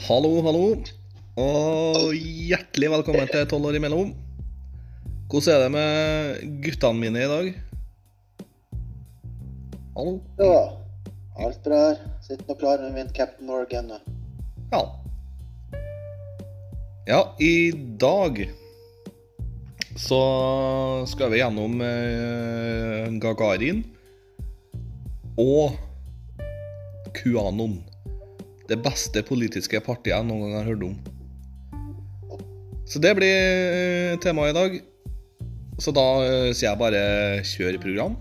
Hallo, hallo. Og hjertelig velkommen til 12 år imellom. Hvordan er det med guttene mine i dag? Hallo? Ja, alt bra her. Sitter nå klar med min Captain Morgan. Ja. Ja, i dag så skal vi gjennom eh, Gagarin og QAnon. Det beste politiske partiet jeg noen gang har hørt om. Så det blir eh, temaet i dag. Så da eh, sier jeg bare kjør program.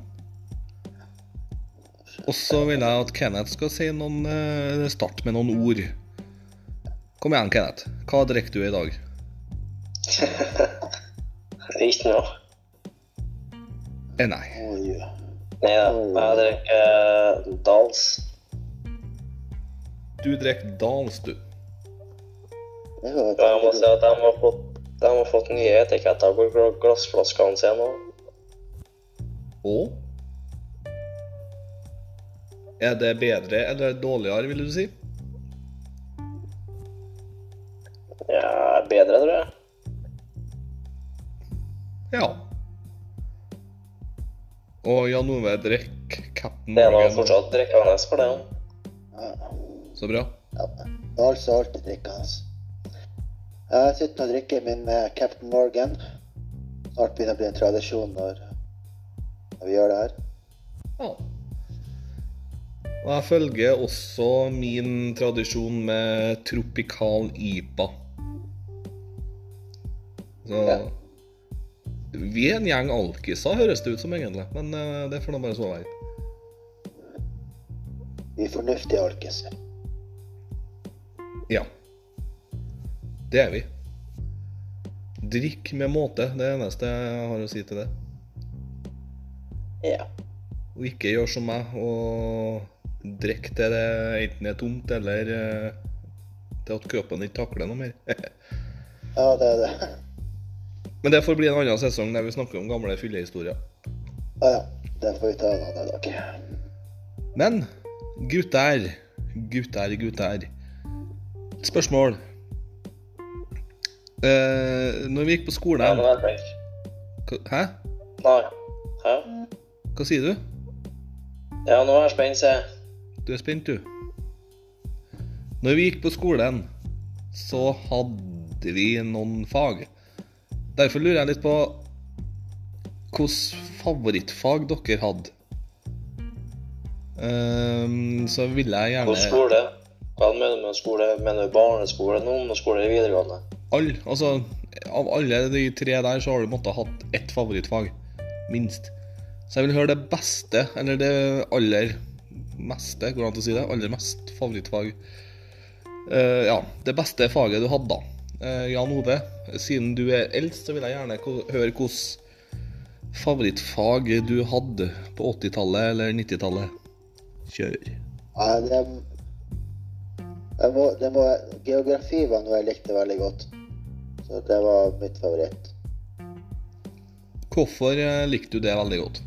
Og så vil jeg at Kenneth skal si noen eh, starte med noen ord. Kom igjen, Kenneth. Hva drikker du i dag? Ikke noe. Eh, nei. Nei da. Jeg drikker Dals. Du drikker Dals, du. Ja, jeg må si at de har fått, de har fått nye etiketter på gl- glassflaskene sine. Og? Er det bedre eller dårligere, vil du si? Ja, bedre, tror jeg. Ja. Og Jan Ove drikker Captain Det er da Morgan. fortsatt drikkende for det. ja, Så bra. ja. det er alltid drikkende. Jeg sitter og drikker min eh, Captain Morgan. Snart begynner å bli en tradisjon når, når vi gjør det her. Ja. Og jeg følger også min tradisjon med tropikal IPA. Så Ja. Vi er en gjeng alkiser, høres det ut som egentlig. Men eh, det får nå bare så være. Vi er fornuftige alkiser. Ja. Det er vi. Drikk med måte, det er det eneste jeg har å si til det. Ja. Og ikke gjør som meg og drikk til det enten er tomt eller eh, til at kroppen ikke takler noe mer. Ja, det er det. Men det får bli en annen sesong der vi snakker om gamle fyllehistorier. Ja, ja. Det får vi ta en annen dag. Men gutter, gutter, gutter. Spørsmål. Uh, når vi gikk på skolen. Hæ? Nei. Hæ? Hva sier du? Ja, nå er jeg spent, sier jeg. Du er spent, du. Når vi gikk på skolen, så hadde vi noen fag. Derfor lurer jeg litt på hvilket favorittfag dere hadde. Um, så vil jeg gjerne På skolen skole. Hva mener du med skole? Mener du barneskole, ungdomsskole eller videregående? all, altså, Av alle de tre der så har du måttet ha hatt ett favorittfag. Minst. Så jeg vil høre det beste, eller det aller meste, går det an å si det? Aller mest favorittfag. Uh, ja, det beste faget du hadde, da. Uh, Jan Ove, siden du er eldst, så vil jeg gjerne høre hvordan favorittfag du hadde på 80-tallet eller 90-tallet. Kjør. Ja, det, det, må, det må, Geografi var noe jeg likte veldig godt. Så det var mitt favoritt. Hvorfor eh, likte du det veldig godt?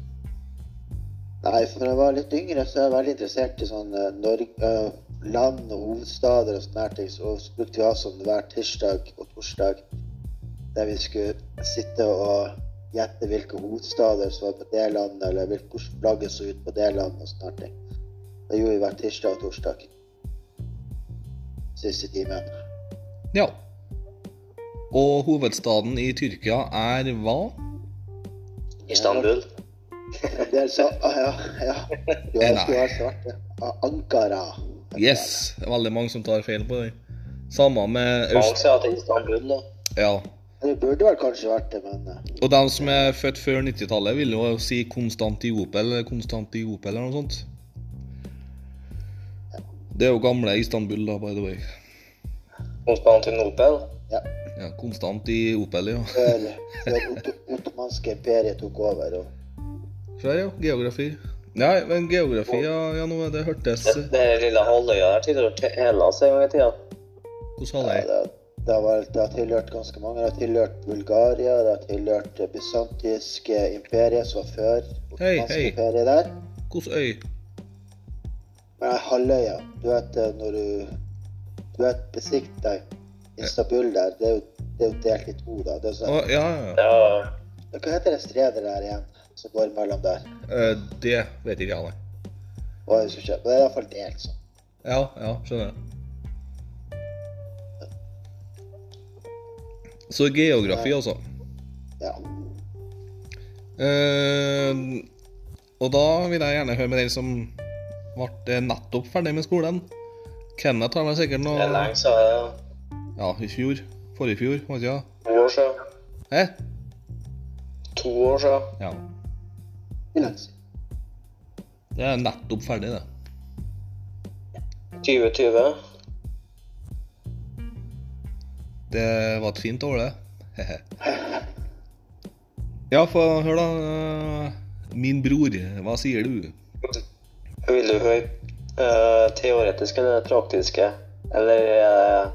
Nei, for da jeg var litt yngre, så er jeg veldig interessert i sånn eh, Norge, eh, land og hovedstader og sånne ting. Så brukte vi ha sånn hver tirsdag og torsdag der vi skulle sitte og gjette hvilke hovedstader som var på det landet, eller hvilke- flagget så ut på det landet og sånne ting. Det gjorde vi hver tirsdag og torsdag. Siste timen. Ja. Og hovedstaden i Tyrkia er hva? Istanbul. Det er så, ja, ja. Du har nei. vært ha svart det. Ankara. Yes. Det er veldig mange som tar feil på den. Samme med Øst... Istanbul, da. Ja. Det burde vel kanskje vært det, men eh, Og de som er født før 90-tallet, vil jo si Konstantiopel eller Konstantiopel eller noe sånt. Det er jo gamle Istanbul, da, by the way. Konstantinopel. ja. Ja, Konstant i Opel, ja. Før, før otto- ottomanske imperiet tok over. Og, Før, ja. Geografi. Nei, men geografi, ja, ja nå, det hørtes Det, det lille halvøya der tilhørte til Hellas en gang i tida. Hvordan ja, det, det, har det har tilhørt ganske mange. Det har tilhørt Bulgaria, det har tilhørt det bysantiske imperiet som var før Hei, hei. imperiet der. Hvordan øy? Men halvøya, du vet eh, når du Du vet, Besikta Istanbul der, det er jo, det er jo delt i to, da. Det er Å, sånn, ja, ja. Ja, hva heter det stredet der igjen, som går mellom der? Eh, Det vet ikke jeg, nei. Og det husker ikke, men det er iallfall delt sånn. Ja, ja, skjønner. jeg. Så geografi, altså. Ja. Eh, og da vil jeg gjerne høre med den som ble nettopp ferdig med skolen. Kenneth har vel sikkert noe det er lenge siden. Ja, i fjor. Forrige fjor, var det ikke? To år siden. Hæ? To år siden. Ja. Det er nettopp ferdig, det. 2020. Det var et fint år, det. Ja, få høre, da. Eh, Min bror, hva sier du? Vil du høre eh, teoretiske eller praktiske? Eller uh,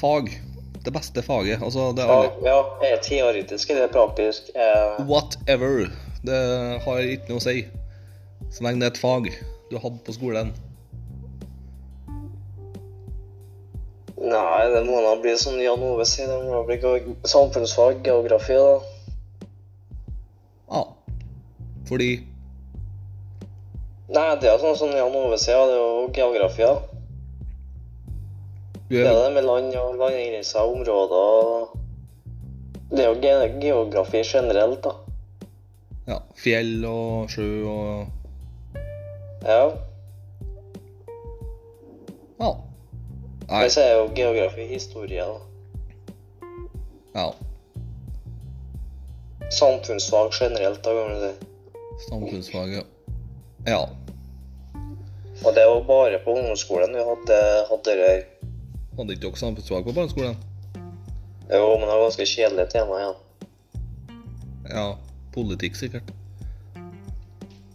Fag. Det beste faget. Altså, det er alle ja, er teoretisk eller praktisk? Uh, Whatever. Det har ikke noe å si. Så lenge det er et fag du hadde på skolen. nei, det må da bli som Jan Ove sier. Det må bli samfunnsfag, geografi, da. Ja. Fordi Nei, det er sånn som Jan Ove sier, det er jo geografi, da. Det er det med land og landegrenser, områder og Det er jo ge geografi generelt, da. ja, fjell og sjø og Ja. Ja. Nei. Det er jo geografi historie, da. Ja. Samfunnsfag generelt, da, kan du si. Samfunnsfag, ja. Ja. Og det var bare på ungdomsskolen vi hadde, hadde det her. Hadde ikke dere samfunnsfag på barneskolen? Jo, men det var ganske kjedelig tema igjen. Ja. Politikk, sikkert.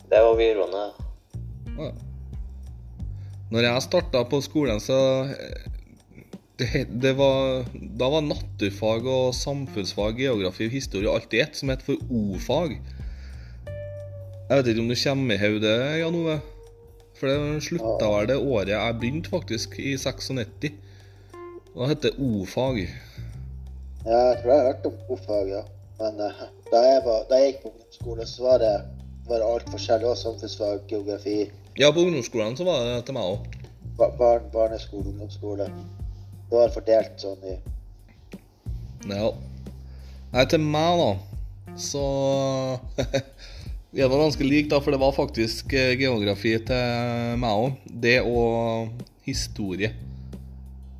Det var videregående. Ja. Når jeg starta på skolen, så eh, det, det var, Da var naturfag og samfunnsfag, geografi og historie alt i ett, som het for O-fag. Jeg vet ikke om du kommer i hodet, Jan Ove? For det slutta vel det året jeg begynte, faktisk, i 96. Da het det O-fag. Ja, jeg tror jeg har hørt om O-fag, ja. Men uh, da, jeg var, da jeg gikk på ungdomsskole, så var det, var det alt forskjellig. Også samfunnsfag, geografi, Ja, på ungdomsskolen så var det til meg òg. Bar barn, barneskole, ungdomsskole. Det var fordelt sånn i Ja. Nei, til meg, da, så Vi er nå ganske like, da, for det var faktisk eh, geografi til meg òg. Det og historie.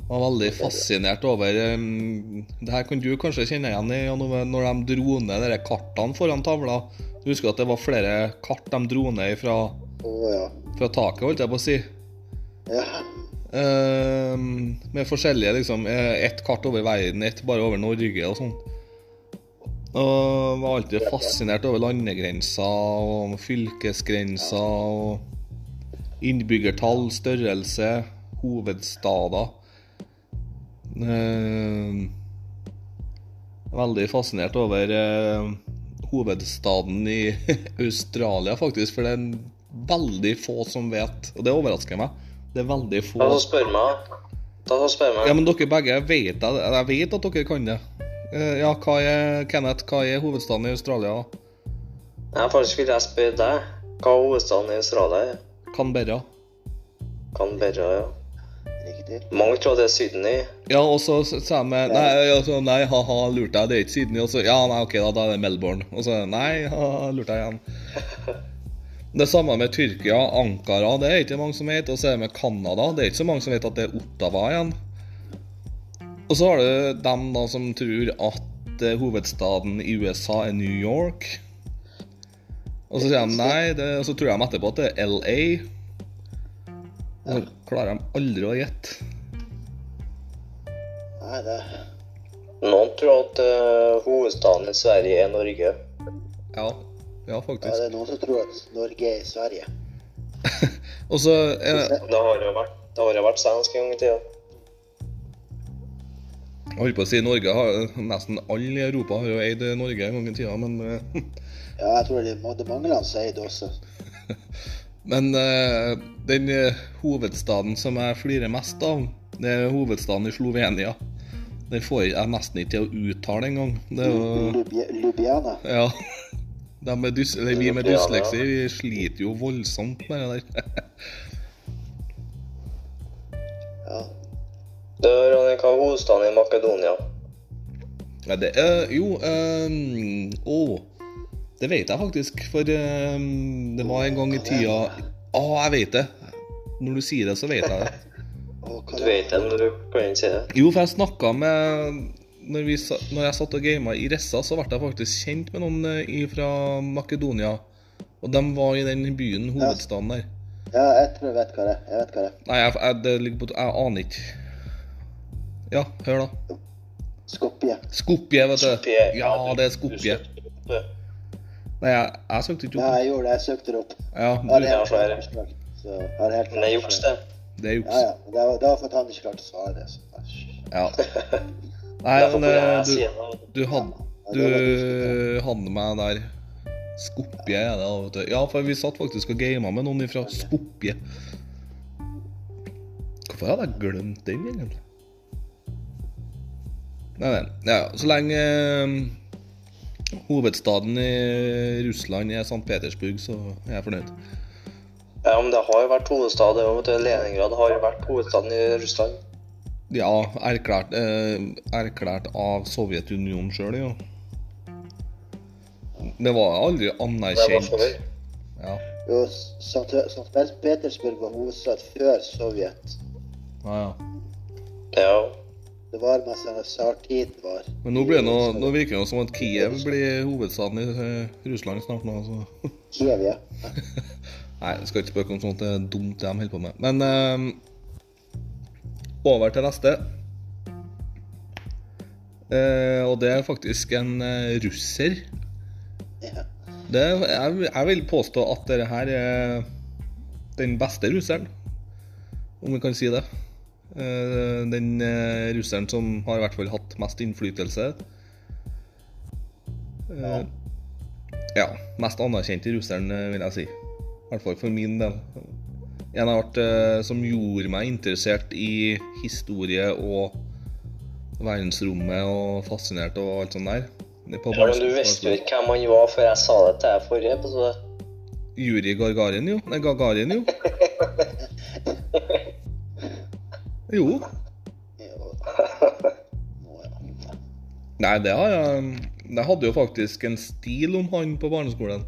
Jeg var veldig fascinert over um, Det her kan du kanskje kjenne igjen i når de dro ned de kartene foran tavla. Du husker at det var flere kart de dro ned fra, ja. fra taket, holdt jeg på å si. Ja. Med forskjellige liksom eh, Ett kart over verden, ett bare over Norge og sånn. Og var alltid fascinert over landegrenser og fylkesgrenser og innbyggertall, størrelse, hovedstader. Ehm, veldig fascinert over eh, hovedstaden i Australia, faktisk, for det er veldig få som vet, og det overrasker meg. Det er veldig få så spør meg. Ta så spør meg. ja, men dere begge vet jeg vet at dere kan det. Eh, Ja, hva er Kenneth, hva er hovedstaden i Australia? Jeg faktisk vil jeg spørre deg. Hva er hovedstaden i Australia? Canberra. Canberra, ja. Riktig. Mange tror det er Sydney. Ja, og så sa jeg med Nei, altså, nei ha-ha, lurte jeg, det er ikke Sydney. Og så ja, nei, ok, da, da er det Melbourne. Og så nei, ha-ha, lurte jeg igjen. Det samme med Tyrkia. Ankara, det er ikke mange som vet. Og så er det med Canada. Det er ikke så mange som vet at det er Ottawa igjen. Og så har du dem da som tror at eh, hovedstaden i USA er New York. Og så sier de nei, det, og så tror de etterpå at det er LA. Og så klarer de aldri å gjette. Nei, det Noen tror at uh, hovedstaden i Sverige er Norge. Ja, ja ja, det er noen som tror at Norge er i Sverige. Og så er det Det har jo vært, det har jo vært svensk en gang i tida. Jeg holdt på å si Norge har Nesten alle i Europa har jo eid Norge i tida, men eh, Ja, jeg tror det er mange land som eier også. Men uh, den eh, hovedstaden som jeg flirer mest av, Det er hovedstaden i Slovenia. Den får jeg nesten ikke til å uttale engang. Lubiana. Ja. Med eller vi med Ljubljana. dysleksi vi sliter jo voldsomt med det der. Ja. Er hovedstaden i Makedonia? Ja, det er Jo ehm, Å. det vet jeg faktisk. For um, det var en gang i tida Å, jeg vet det. Når du sier det, så vet jeg det. Du vet det, når du kan si det. Jo, for jeg snakka med når, vi, når jeg satt og gama i Ressa, så ble jeg faktisk kjent med noen fra Makedonia. Og de var i den byen, hovedstaden der. Ja, jeg tror jeg vet hva det er. Jeg vet hva det er. Nei, jeg, jeg, det ligger på Jeg aner ikke. Ja, hør, da. Skopje. Skopje, vet du. Skopje, Ja, det er Skopje. Nei, jeg, jeg søkte ikke opp. Nei, jeg gjorde det. Jeg søkte det opp. Ja, du, så er det. feil. Så har helt Men det er juks, det. det er juks. Ja, ja. Det var, det var for at han ikke klarte å svare det. Så. Ja. Nei, men eh, du, du hadde Du det hadde meg der. Skopje er det, vet du. Ja, for vi satt faktisk og gama med noen fra Skopje. Hvorfor hadde jeg glemt den, egentlig? Nei, nei. Ja, så lenge eh, hovedstaden i Russland er St. Petersburg, så er jeg fornøyd. Ja, men det har jo vært hovedstad. Leningrad har jo vært hovedstaden i Russland. Ja, erklært, eh, erklært av Sovjetunionen sjøl, jo. Det var aldri Det var anerkjent. Ja. Jo. St. Petersburg var hovedstad før Sovjet. Ah, ja. Ja. Det var mens tsartiden var. Men nå, noe, nå virker det som at Kiev blir hovedstaden i eh, Russland snart nå. Så. Kiev, ja. Nei, jeg skal ikke spøke om sånt. Det er dumt det de holder på med. Men eh, over til neste. Eh, og det er faktisk en eh, russer. ja. Det, jeg, jeg vil påstå at dette her er den beste russeren, om vi kan si det. Eh, Den eh, russeren som har i hvert fall hatt mest innflytelse. Ja. Ja, mest anerkjente russeren, eh, vil jeg si. I hvert fall for min del. En art eh, som gjorde meg interessert i historie og verdensrommet og fascinert og alt sånt der. Er ja, men du visste jo ikke hvem han var før jeg sa det til deg forrige episode. Juri Gargarin, jo. Nei, Gagarin, jo. Jo. Nei, det har jeg Jeg hadde jo faktisk en stil om han på barneskolen.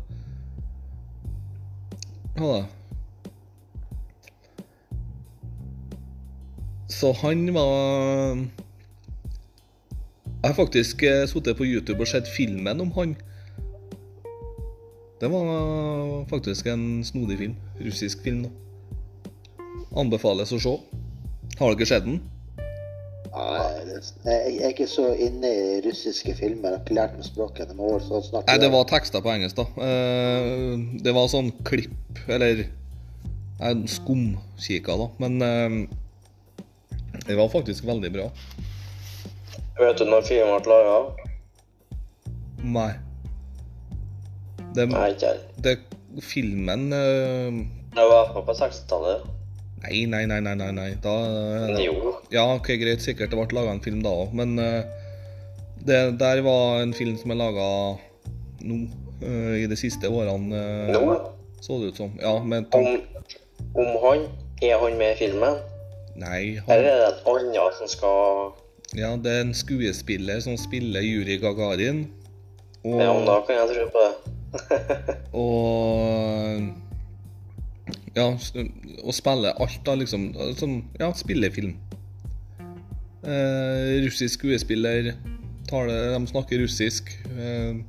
Hadde jeg. Så han var Jeg har faktisk eh, sittet på YouTube og sett filmen om han. Det var faktisk en snodig film. Russisk film, da. Anbefales å se. Har dere sett den? Nei, jeg jeg er ikke så inne i russiske filmer. Jeg har ikke lært meg språket. Det snart. Nei, det var tekster på engelsk, da. Eh, Det var sånn klipp, eller skumkikka, da. Men eh, det var faktisk veldig bra. Vet du når filmen ble laga? Nei. Det, Nei, ikke jeg. det Filmen uh... Det var på 60-tallet. Nei, nei, nei, nei, nei. nei. Da Men jo. Ja, ok, greit, sikkert det ble laga en film da òg, men eh, det der var en film som er laga nå, eh, i de siste årene, eh, Nå? så det ut som. Ja, med Om, om han Er han med i filmen? Nei, han Eller er det en annen som skal Ja, det er en skuespiller som spiller Juri Gagarin. Og, Ja, men da kan jeg tro på det. og Ja, og spiller alt, da, liksom. Sånn, ja, spillefilm. Eh, russisk skuespiller. Taler, de snakker russisk. Eh,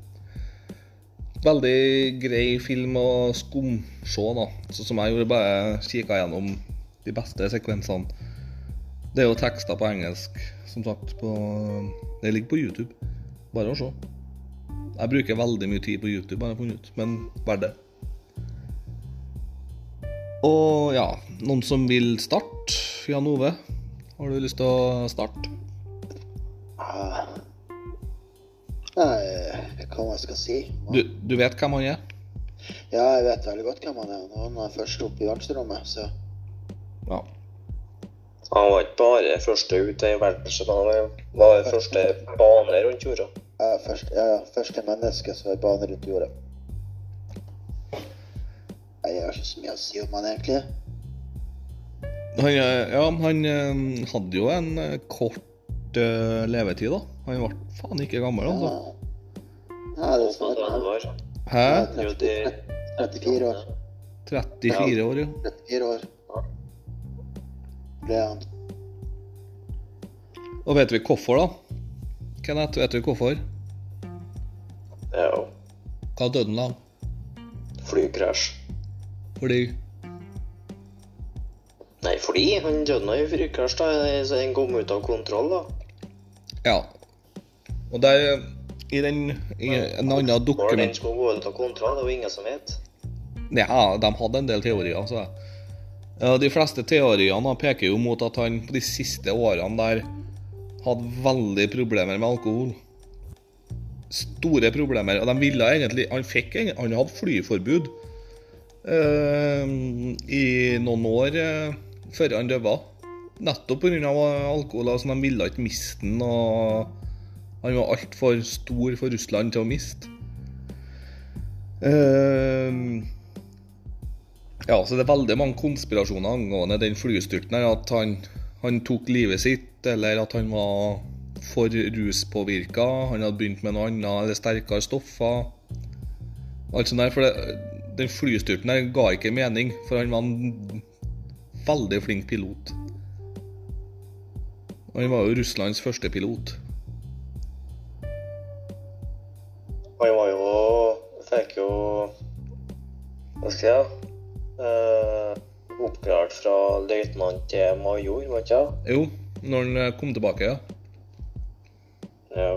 veldig grei film å skumse, da. Så som jeg gjorde, bare kikka gjennom de beste sekvensene. Det er jo tekster på engelsk, som sagt. På, det ligger på YouTube. Bare å se. Jeg bruker veldig mye tid på YouTube, har jeg funnet ut, men verdt det. Og ja, noen som vil starte? Jan Ove, har du lyst til å starte? Ah. Nei, hva man skal si? Du, du vet hvem han er? Ja, jeg vet veldig godt hvem han er. Han er først oppe i verdensrommet, så Ja. Han var ikke bare første ut i verdensrommet, han var første bane rundt jorda. Ja, først, ja, ja, første menneske som er bane rundt jorda. Jeg har ikke så mye å si om han egentlig. Han, eh, ja, han eh, hadde jo en eh, kort uh, levetid, da. Han ble faen ikke gammel, altså. Ja, det er Sånn sånn. var. Hæ? Jo, de 34 år. 34 år, ja. 34 år ble han. Og vet vi hvorfor, da? Kenneth, vet du hvorfor? Ja, Hva døde han av? flykrasj. Fordi Nei, fordi han døde i flykrasj, da. Så han kom ut av kontroll, da. Ja. Og der I den i en annen Når den skulle gå ut av kontroll, det var ingen som vet. Ja, de hadde en del teorier, så De fleste teoriene peker jo mot at han på de siste årene der hadde veldig problemer med alkohol. Store problemer. Og de ville egentlig Han fikk Han hadde flyforbud i noen år eh, før han døde. Nettopp pga. alkohol. Altså, de ville ikke miste den, og han var altfor stor for Russland til å miste. Eh, ja, så det er veldig mange konspirasjoner angående den flystyrten her. At han, han tok livet sitt, eller at han var for ruspåvirka. Han hadde begynt med noe annet, eller sterkere stoffer. Alt sånt der, for det, den flystyrten der ga ikke mening, for han var en veldig flink pilot. Han var jo Russlands første pilot. Han var jo Fikk jo Hva skal jeg si? Eh, oppklart fra løytnant til major, var ikke det? Jo, når han eh, kom tilbake, ja. Ja.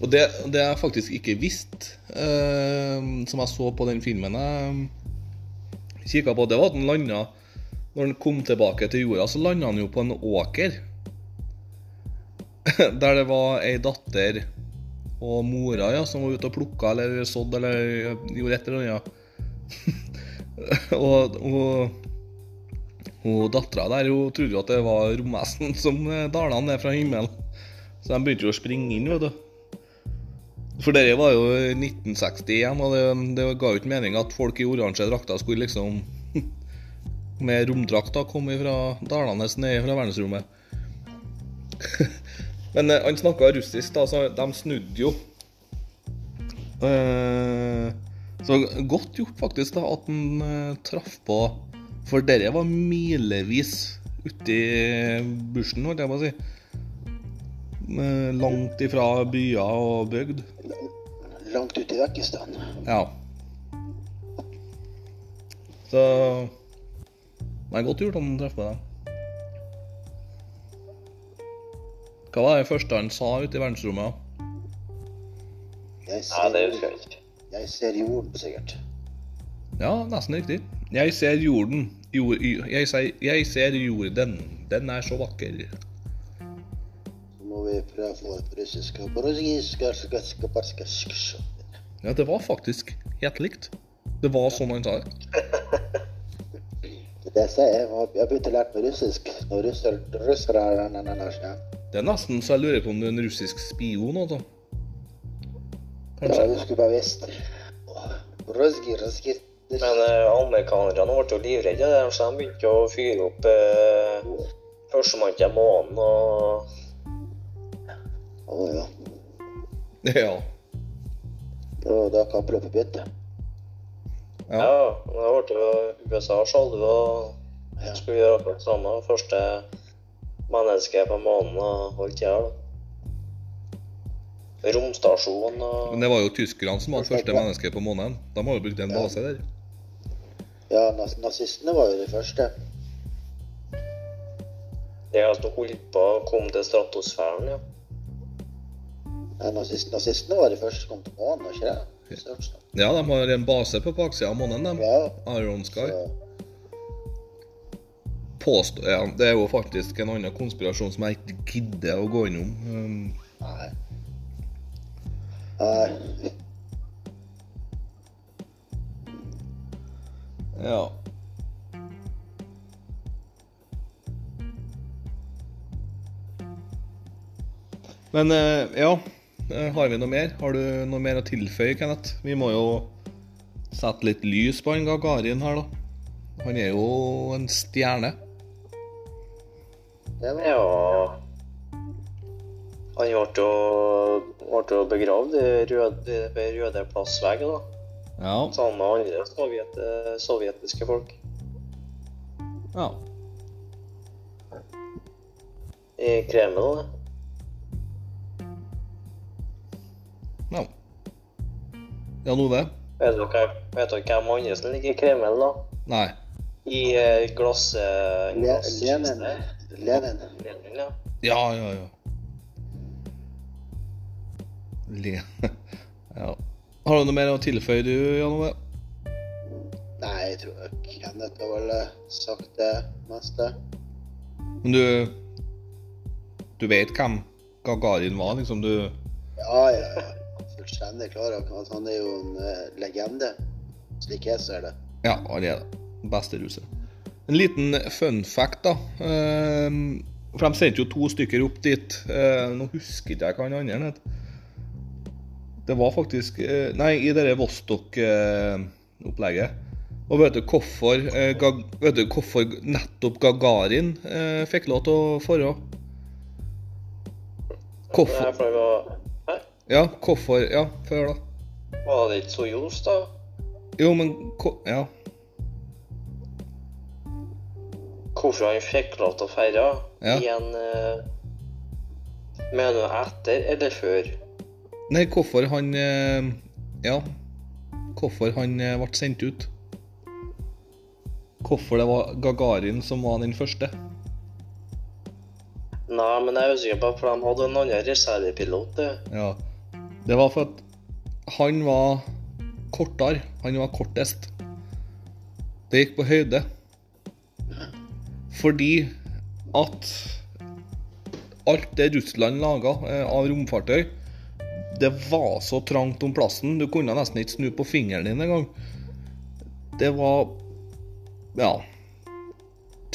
Og det, det jeg faktisk ikke visste, eh, som jeg så på den filmen jeg kikka på, det var at han landa Når han kom tilbake til jorda, så landa han jo på en åker. Der det var ei datter og mora ja, som var ute og plukka eller sådd eller gjorde et eller annet. og og, og dattera der hun trodde jo at det var rommessen som dala ned fra himmelen. Så de begynte jo å springe inn, vet du. For dette var jo 1961, og det, det ga jo ikke mening at folk i oransje drakter skulle liksom med romdrakter komme fra dalende ned fra verdensrommet. Men eh, han snakka russisk, da, så de snudde jo. Eh, så godt gjort, faktisk, da, at han eh, traff på For dette var milevis uti bushen, holdt jeg på å si. Eh, langt ifra byer og bygd. Langt ute i Vekkistan. Ja. Så Det er godt gjort om han treffer på deg. Hva var det første han sa ute i verdensrommet? Jeg ja, det husker jeg ikke. jeg ser jorden, sikkert. Ja, nesten riktig. Jeg ser jorden. Jord, jeg, ser, jeg ser jorden. Den er så vakker. Vi prøver å få det på russisk. Ja, det var faktisk helt likt. Det var sånn han sa det. Det er jeg sier. Jeg har jeg har begynt å lære meg russisk. Når russer, russere. Det er nesten så jeg lurer på om du er en russisk spion. Altså. Ja, du skulle bare visst. Ruski, ruski. Men eh, amerikanerne ble jo livredde, så de begynte å fyre opp eh, førstemann til månen og Å ja. Ja. Og da kappløpet begynte. ja. Ja, da ble jo USA sjalu og Ja. skulle gjøre akkurat det samme. Første menneske på månen og holdt tida. Romstasjon og Men det var jo tyskerne som var første menneske på månen. De har jo brukt en base der. Ja, nazistene var jo de første. Det er altså holdt på å komme til stratosfæren, ja. Eh, Nazist, nazistene var de første som kom til månen, var ikke det? Ja, de har en base på baksida av månen, de. Ja. Iron Sky. Påstå, ja, det er jo faktisk en annen konspirasjon som jeg ikke gidder å gå innom. Um. Nei. Nei. Ja. Men eh, ja har vi noe mer? Har du noe mer å tilføye, Kenneth? Vi må jo sette litt lys på han Gagarin her, da. Han er jo en stjerne. Den er jo Han ble jo- ble jo begravd ved Røde plassvegg, da. Ja. Sammen med andre sovjet, eh, sovjetiske folk. ja. I Kreml. da. Ja. Jan Ove? Vet dere, vet dere hvem andre som ligger i Kreml, da? Nei. I eh, glass... eh. Lenin. Lenin. Lenin, ja. Ja, ja, ja. Le... Ja. Har du noe mer å tilføye, du, Jan Ove? Nei, jeg tror Kenneth har vel eh, sagt det meste. Men du Du vet hvem Gagarin var, liksom? Du Ja, ja. ja. Fullstendig klar over han er jo en eh, legende, slik jeg ser det. Ja, han er det. Beste ruset. En liten fun fact, da. Ehm, for de sendte jo to stykker opp dit. Eh, nå husker ikke jeg hva han andre het. Det var faktisk eh, Nei, i det Vostok-opplegget. Og vet du hvorfor, eh, vet du hvorfor nettopp Gagarin eh, fikk lov til å forå? Hvorfor Ja, hvorfor Ja, få høre, da. Var det ikke Soyuz, da? Jo, men Ja. Hvorfor han fikk lov til å feire Ja. i en eh, Mener du etter eller før? Nei, hvorfor han eh, Ja. Hvorfor han eh, ble sendt ut. Hvorfor det var Gagarin som var den første. Nei, men jeg er usikker på, for de hadde en annen reservepilot. Ja. Det var for at han var kortere. Han var kortest. Det gikk på høyde. Fordi at alt det Russland laga eh, av romfartøy, det var så trangt om plassen. Du kunne nesten ikke snu på fingeren din engang. Det var ja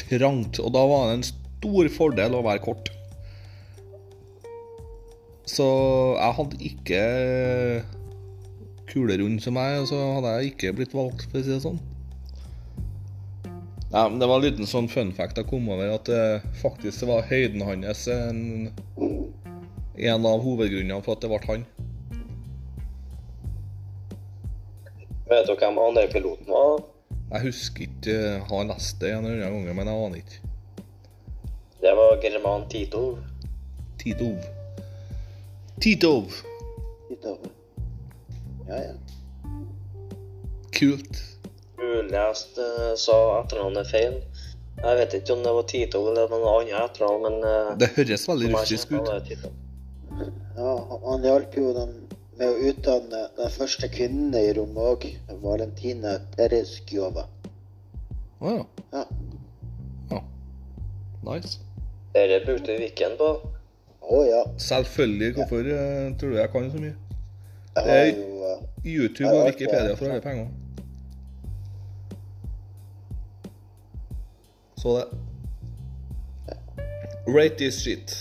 trangt. Og da var det en stor fordel å være kort. Så jeg hadde ikke kulerund som meg, og så hadde jeg ikke blitt valgt, for å si det sånn. Ja, men Det var en liten sånn fun fact jeg kom over, at det faktisk var høyden hans en, en av hovedgrunnene for at det ble han. Vet dere hvem han der piloten var? Jeg husker ikke Jeg har lest det en eller annen gang, men jeg aner ikke. Det var German Titov. Titov. Titov. Titov. Ja, ja. Kult. Ulest uh, sa etternavnet feil. Jeg vet ikke om det var Titov eller noe annet etternavn, men uh, Det høres veldig russisk ut. ja han hjalp jo den med å utdanne den første kvinnen i rommet òg. Valentina Tereskjova. Å ja. Ja. Oh. Nice. Dette brukte Viken på. Å ja. Selvfølgelig. Hvorfor eh, tror du jeg kan så mye? Det er- eh, YouTube og Wikipedia for alle penger. Så det. Rate this shit.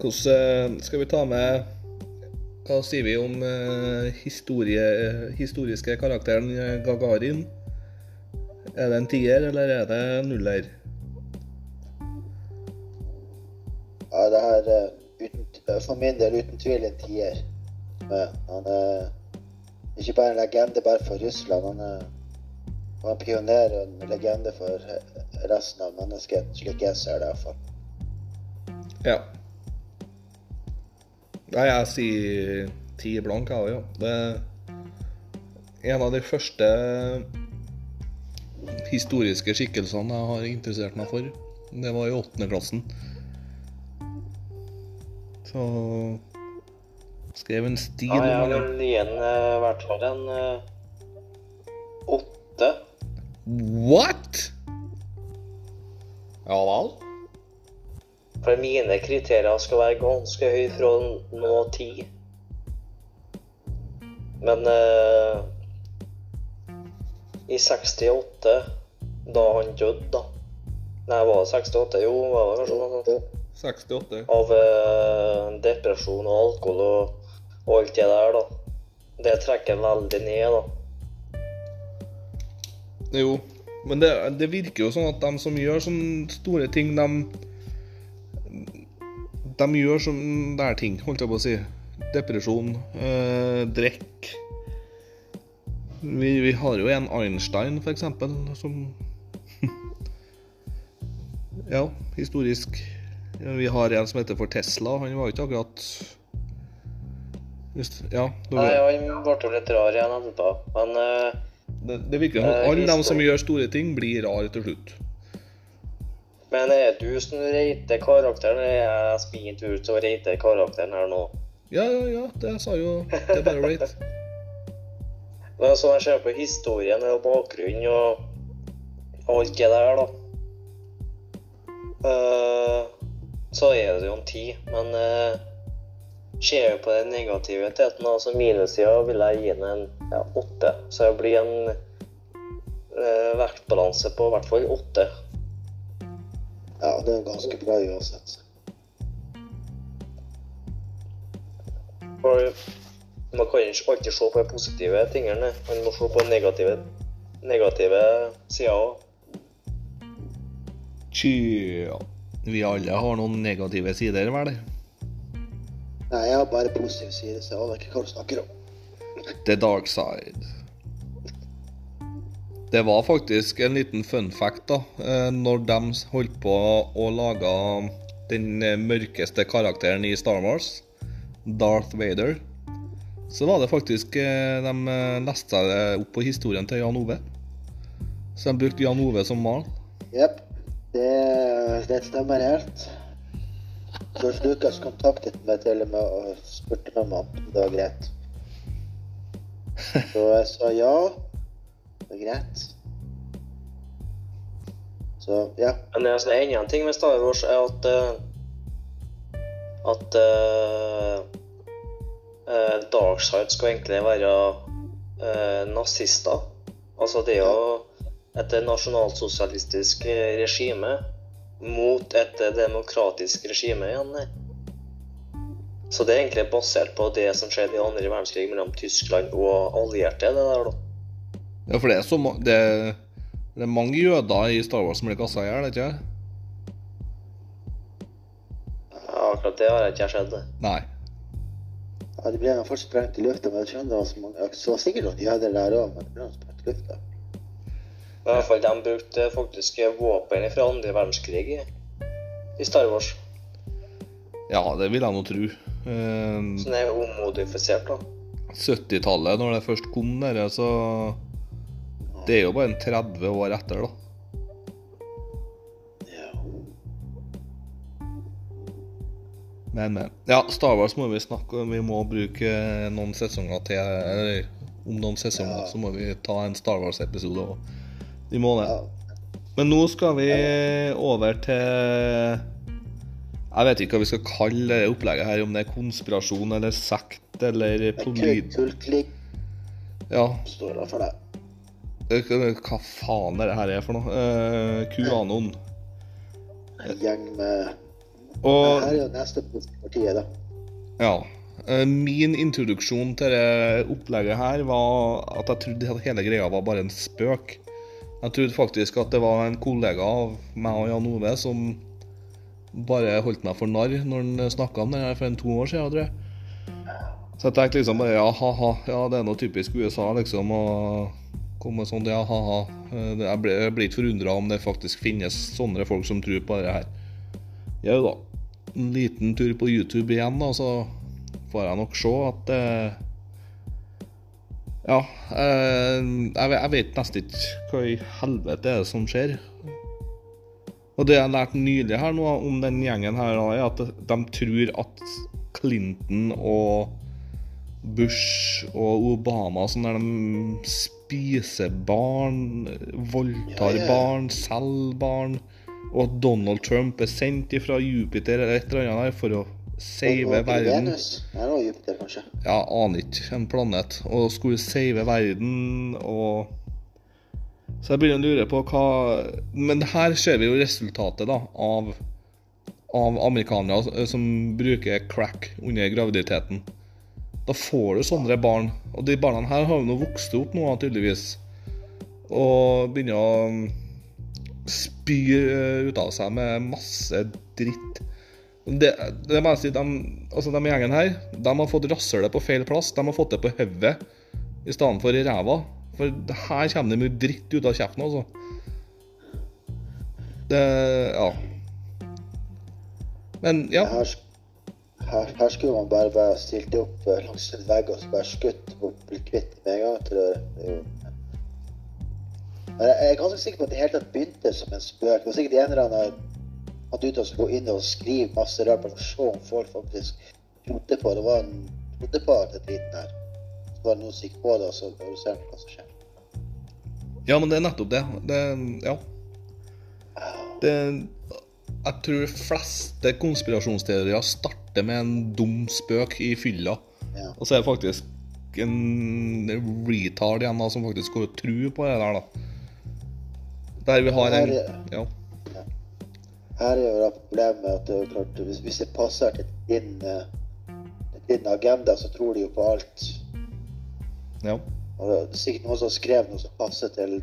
Hvordan eh, skal vi ta med Hva sier vi om historie, historiske karakteren Gagarin? Er det en tier, eller er det nuller? For min del uten tvil en tier. Men han er ikke bare en legende bare for Russland. Han er, han er pioner og en legende for eh, resten av menneskeheten, slik jeg ser det iallfall. Ja. Nei, jeg sier ti blank, jeg òg, ja. Det er en av de første historiske skikkelsene jeg har interessert meg for. Det var i åttende klassen. Så skrev en stil Ja, jeg om igjen gi eh, i hvert fall en eh, åtte. What?! Ja vel? For mine kriterier skal være ganske høye fra nå ti. Men eh, i 68, da han døde, da Nei, var det 68? Jo, var det kanskje noe sånt? 68. av eh, depresjon og alkohol og, og alt det der, da. Det trekker veldig ned, da. Jo, men det, det virker jo sånn at de som gjør sånne store ting, de De gjør sånne der ting, holdt jeg på å si. Depresjon, eh, drikk. Vi, vi har jo en Einstein, eksempel, som Ja, historisk. Vi har en som heter for Tesla. Han var jo ikke akkurat Just, Ja. Nei, han ble jo litt rar igjen etterpå. Men uh, det, det virker som Eh, alle de som gjør store ting, blir rare til slutt. Men er du som reiter karakteren, eller er jeg min tur til å reite karakteren her nå? Ja, ja, ja. Det sa jo Det er bare rate. Men så jeg ser på historien og bakgrunnen og alt det der, da. Eh, så er det jo en ti, men eh, ser vi på den negative teten, altså minussida, vil jeg gi den en ja, åtte. Så det blir en eh, vektbalanse på i hvert fall åtte. Ja, det er ganske bra uansett. For man kan ikke alltid se på de positive tingene. Man må se på den negative, negative sider òg. Vi alle har noen negative sider, vel? Nei, jeg har bare positive sider, så jeg aner ikke hva du snakker om. The dark side. Det var faktisk en liten fun fact, da. eh, Når de holdt på å lage den eh, mørkeste karakteren i Star Wars, Darth Vader, så var det faktisk eh, De leste seg opp på historien til Jan Ove. Så de brukte Jan Ove som mal. Jepp. Det, det stemmer helt. George Lucas kontaktet meg til og med og spurte meg om det var greit. Så jeg sa ja. Det er greit. Så ja. Men det er enda en ting med Star Wars, er at eh, at uh, Darkside skal egentlig være uh, nazister. Altså det er jo et nasjonalsosialistisk regime mot et demokratisk regime igjen. Så det er egentlig basert på det som skjedde i andre verdenskrig mellom Tyskland og allierte. det der da. Ja, for det er, så, ma- det, det er mange jøder i Star Wars som blir kasta i hjel, ikke sant? Ja, akkurat det har jeg ikke sett. det. Nei. ja det ble nå først sprengt i lufta, men jeg skjønner det var så mange Så var sikkert noen jøder der òg, men det ble sprengt i lufta. I hvert fall de brukte faktisk våpen fra andre verdenskrig i, i Star Wars. Ja, det vil jeg nå tro. Eh, Så det er omodifisert, da. 70-tallet, når det først kom der, så Det er jo bare en 30 år etter, da. Men, men. Ja, Star Wars må vi snakke om. Vi må bruke noen sesonger til. Eller om noen sesonger Ja. så må vi ta en Star Wars-episode òg. Vi må det. Men nå skal vi over til Jeg vet ikke hva vi skal kalle det opplegget her, om det er konspirasjon eller sekt eller polyd... Kulkling Ja, står da for det. eh, hva faen er det her er for noe? Uh, QAnon. En gjeng med Og Her er jo neste partiet, da. Ja. eh, Min introduksjon til det opplegget her var at jeg trodde hele greia var bare en spøk. Jeg trodde faktisk at det var en kollega av meg og Jan Ove som bare holdt meg for narr når han snakka om det her for en to år siden, jeg. Så jeg tenkte liksom bare ja, ha-ha, ja, det er noe typisk USA, liksom, å komme sånn, ja, ha-ha. Eh, jeg blir ikke forundra om det faktisk finnes sånne folk som tror på det her. Jau da. En liten tur på YouTube igjen, da, så får jeg nok se at eh, Ja. Eh, jeg, vet- jeg vet nesten ikke hva i helvete er det som skjer. Og det jeg har lært nylig her nå om den gjengen her, er at de tror at Clinton og Bush og Obama sånn der de spiser barn, voldtar Ja, ja, ja. barn, selger barn, og at Donald Trump er sendt ifra Jupiter eller et eller annet der for å save verden. Venus. Jupiter, kanskje. Ja, aner ikke. En planet. Og skulle save verden og Så jeg begynner å lure på hva Men her ser vi jo resultatet, da, av av amerikanere eh, som bruker crack under graviditeten. Da får du sånne barn. Og de barna her har jo nå vokst opp nå, tydeligvis. Og begynner å mm, spy eh, ut av seg med masse dritt. Det, det må jeg si, de, altså de gjengen her de har fått rasshølet på feil plass. De har fått det på hodet i stedet for i ræva. For her kommer det mye dritt ut av kjeften, altså. Det Ja. Men ja. Her, her, her skulle man bare bare stilt opp eh, langs en vegg og bare skutt og blitt kvitt med en gang. tror jeg. Jeg er ganske sikker på at det hele tatt begynte som en spøk. Det var sikkert en eller annen at ute og skulle gå inn og skrive masse rart for å se om folk faktisk trodde på det. var en trodde på den driten her. Så var det noen som gikk på det, og så ser hva som skjer. Ja, men det er nettopp det. det ja. Det Jeg tror de fleste konspirasjonsteorier starter med en dum spøk i fylla. Ja. Og så er det faktisk en retard igjen da, som faktisk går og tror på det der, da. Der vi har en Ja. Her er jo da problemet at det er klart, hvis, hvis det passer til din, eh, din agenda, så tror de jo på alt. ja. Og det er sikkert noen som har skrevet noe som passer til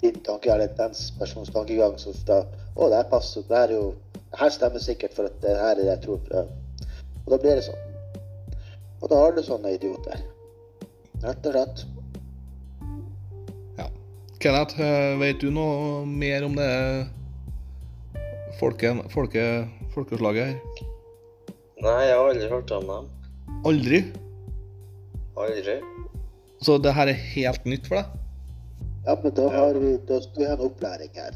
din tanke, eller den persons tankegang. Så da Å, det her passer. Det her er jo Det her stemmer sikkert, for at det her er det jeg tror på. Og da blir det sånn. Og da har du sånne idioter. Rett og slett. ja. Kenneth, eh, vet du noe mer om det folke, folke, folkeslaget her? Nei, jeg har aldri hørt om dem. Aldri? Aldri. Så det her er helt nytt for deg? Ja, men da har vi Da skal vi ha en opplæring her.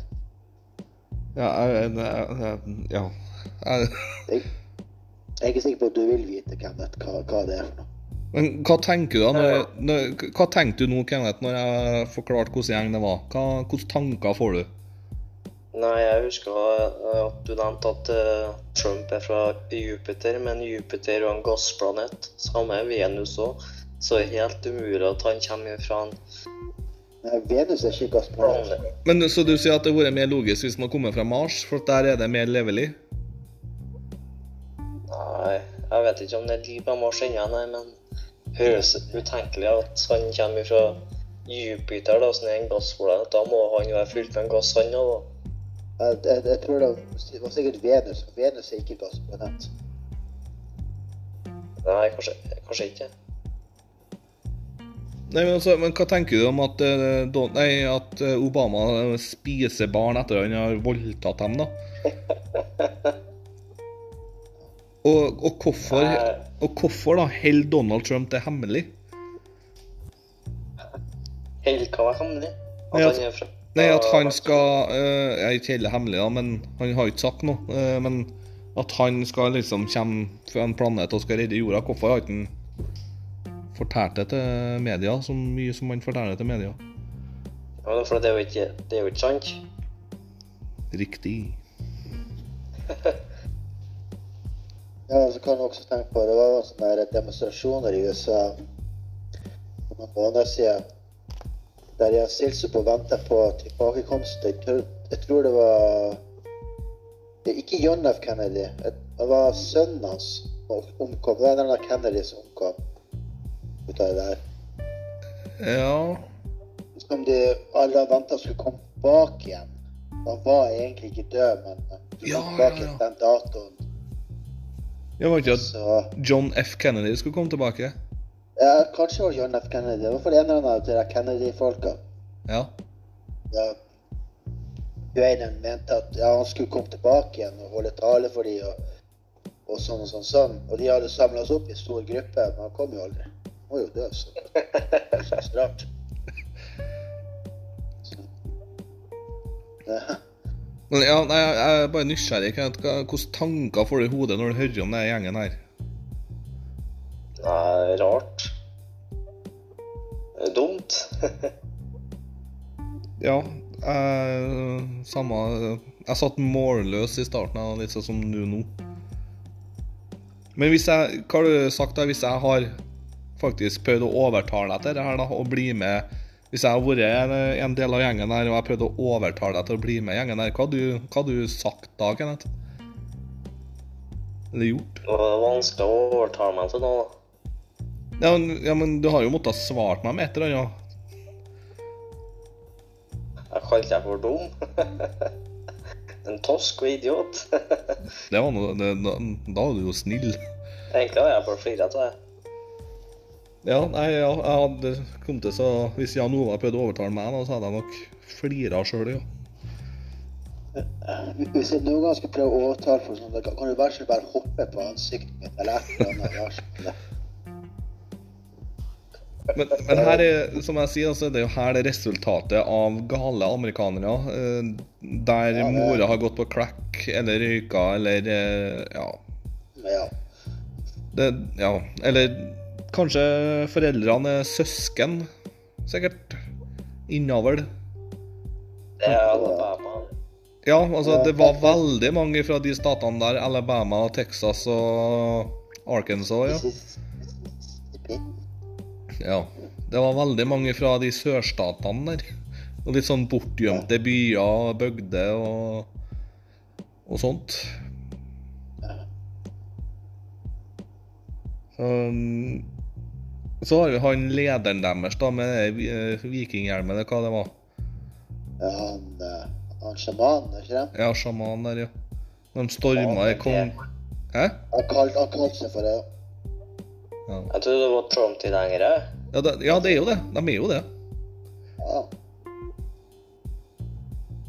Ja, jeg, jeg, jeg, ja. Jeg, Jeg, jeg er ikke sikker på at du vil vite, Kenneth, hva, hva det er for noe. Men hva tenker du da? Når, når, hva tenkte du nå, Kenneth, når jeg forklarte hvilken gjeng det var? Hva, hvilke tanker får du? Nei, jeg husker eh, at du nevnte at eh, Trump er fra Jupiter, men Jupiter er jo en gassplanet. Samme er Venus òg. Så det er helt umulig at han kommer fra en Nei, Venus er ikke gassplanet. Men Så du sier at det hadde vært mer logisk hvis man kommer fra Mars, for der er det mer levelig? Nei, jeg vet ikke om det er liv på Mars ennå, nei, men høres utenkelig at han kommer fra Jupiter, da, som er en gassplanet. Da må han jo være fylt med gass, han òg, da. Jeg, jeg, jeg tror det var sikkert Venus. Venus er ikke gassplanet. Nei, kanskje, kanskje ikke. Nei, men, altså, men hva tenker du om at, uh, Don- nei, at eh, Obama spiser barn etter han har voldtatt dem, da? Og, og, hvorfor, og hvorfor da holder Donald Trump det hemmelig? Helt hva var hemmelig? At ja at- han er fra Nei, at han skal eh, Jeg er ikke helt hemmelig, da, men han har ikke sagt noe. eh, men at han skal liksom komme fra en planet og skal redde jorda. Hvorfor har ikke han fortalt det til media så mye som han forteller til media? Ja, for det er jo ikke, det er jo ikke sant. Riktig. Ja, så kan du også tenke på Det var sånne der demonstrasjoner i USA for noen måneder siden. Der jeg stilte stilt på og venta på tilbakekomst. Jeg tror, jeg tror det var det er Ikke John F. Kennedy. Det var sønnen hans som omkom. Det var en eller annen Kennedy som omkom ut av det der. Ja Som de alle venta skulle komme tilbake igjen. Han var egentlig ikke død, men de kom bak ja, ja. den datoen. Jeg var ikke at John F. Kennedy skulle komme tilbake? Ja, kanskje var John F. Kennedy. Det var for en eller annen av de Kennedy-folka. Ja. Ja. Dwayne mente at ja, han skulle komme tilbake igjen og holde tale for dem og, og sånn og sånn. sånn. Og de hadde samla oss opp i stor gruppe, men han kom jo aldri. Han må jo død, så det er rart. Ja. Men ja, nei, jeg er bare nysgjerrig. Hvilke tanker får du i hodet når du hører om denne gjengen her? Nei, rart. Er Dumt. Ja, jeg, samme Jeg satt målløs i starten, av litt sånn som du nå. Men hvis jeg Hva har du sagt, da? Hvis jeg har faktisk prøvd å overtale deg til det her, da, og bli med Hvis jeg har vært en, en del av gjengen her, og jeg har prøvd å overtale deg til å bli med i gjengen her, hva har du, hva har du sagt da, Kenneth? Eller gjort. Det var vanskelig å overtale meg til noe. Ja, men, ja, men du har jo måttet svart meg med et eller annet. Jeg kalte deg for dum. en tosk og idiot. Det var noe, det, da, da var du jo snill. Egentlig har jeg bare flira av deg. Ja, nei, ja, jeg hadde kommet til så Hvis Jan Ova prøvde å overtale meg, da, så hadde jeg nok flira sjøl, ja. Hvis jeg noen gang skal prøve å overtale for sånn, kan du bare, så bare hoppe på ansiktet mitt eller et eller annet. Men, men her er, som jeg sier, altså, det er jo her det resultatet av gale amerikanere. eh, Der Ja, mora har gått på crack eller røyka eller eh, Ja. Ja. Det, ja. Eller kanskje foreldrene er søsken. Sikkert. Innavl. Det er Alabama. Ja, altså, det var veldig mange fra de statene der. Alabama, Texas og Arkansas, ja. Ja. Det var veldig mange fra de sørstatene der. Og litt sånn bortgjemte byer, bygder og, og sånt. Så, um, så har vi han lederen deres da med eh, vikinghjelmen, eller hva det var. Ja, han, eh, han sjamanen, er ikke det? Ja, sjaman der, ja. De storma i kong... Hæ? Han kalte kalt seg for det. Ja. Jeg trodde det var Trump-tilhengere. Ja, det, ja, det er jo det. De er jo det. Ja.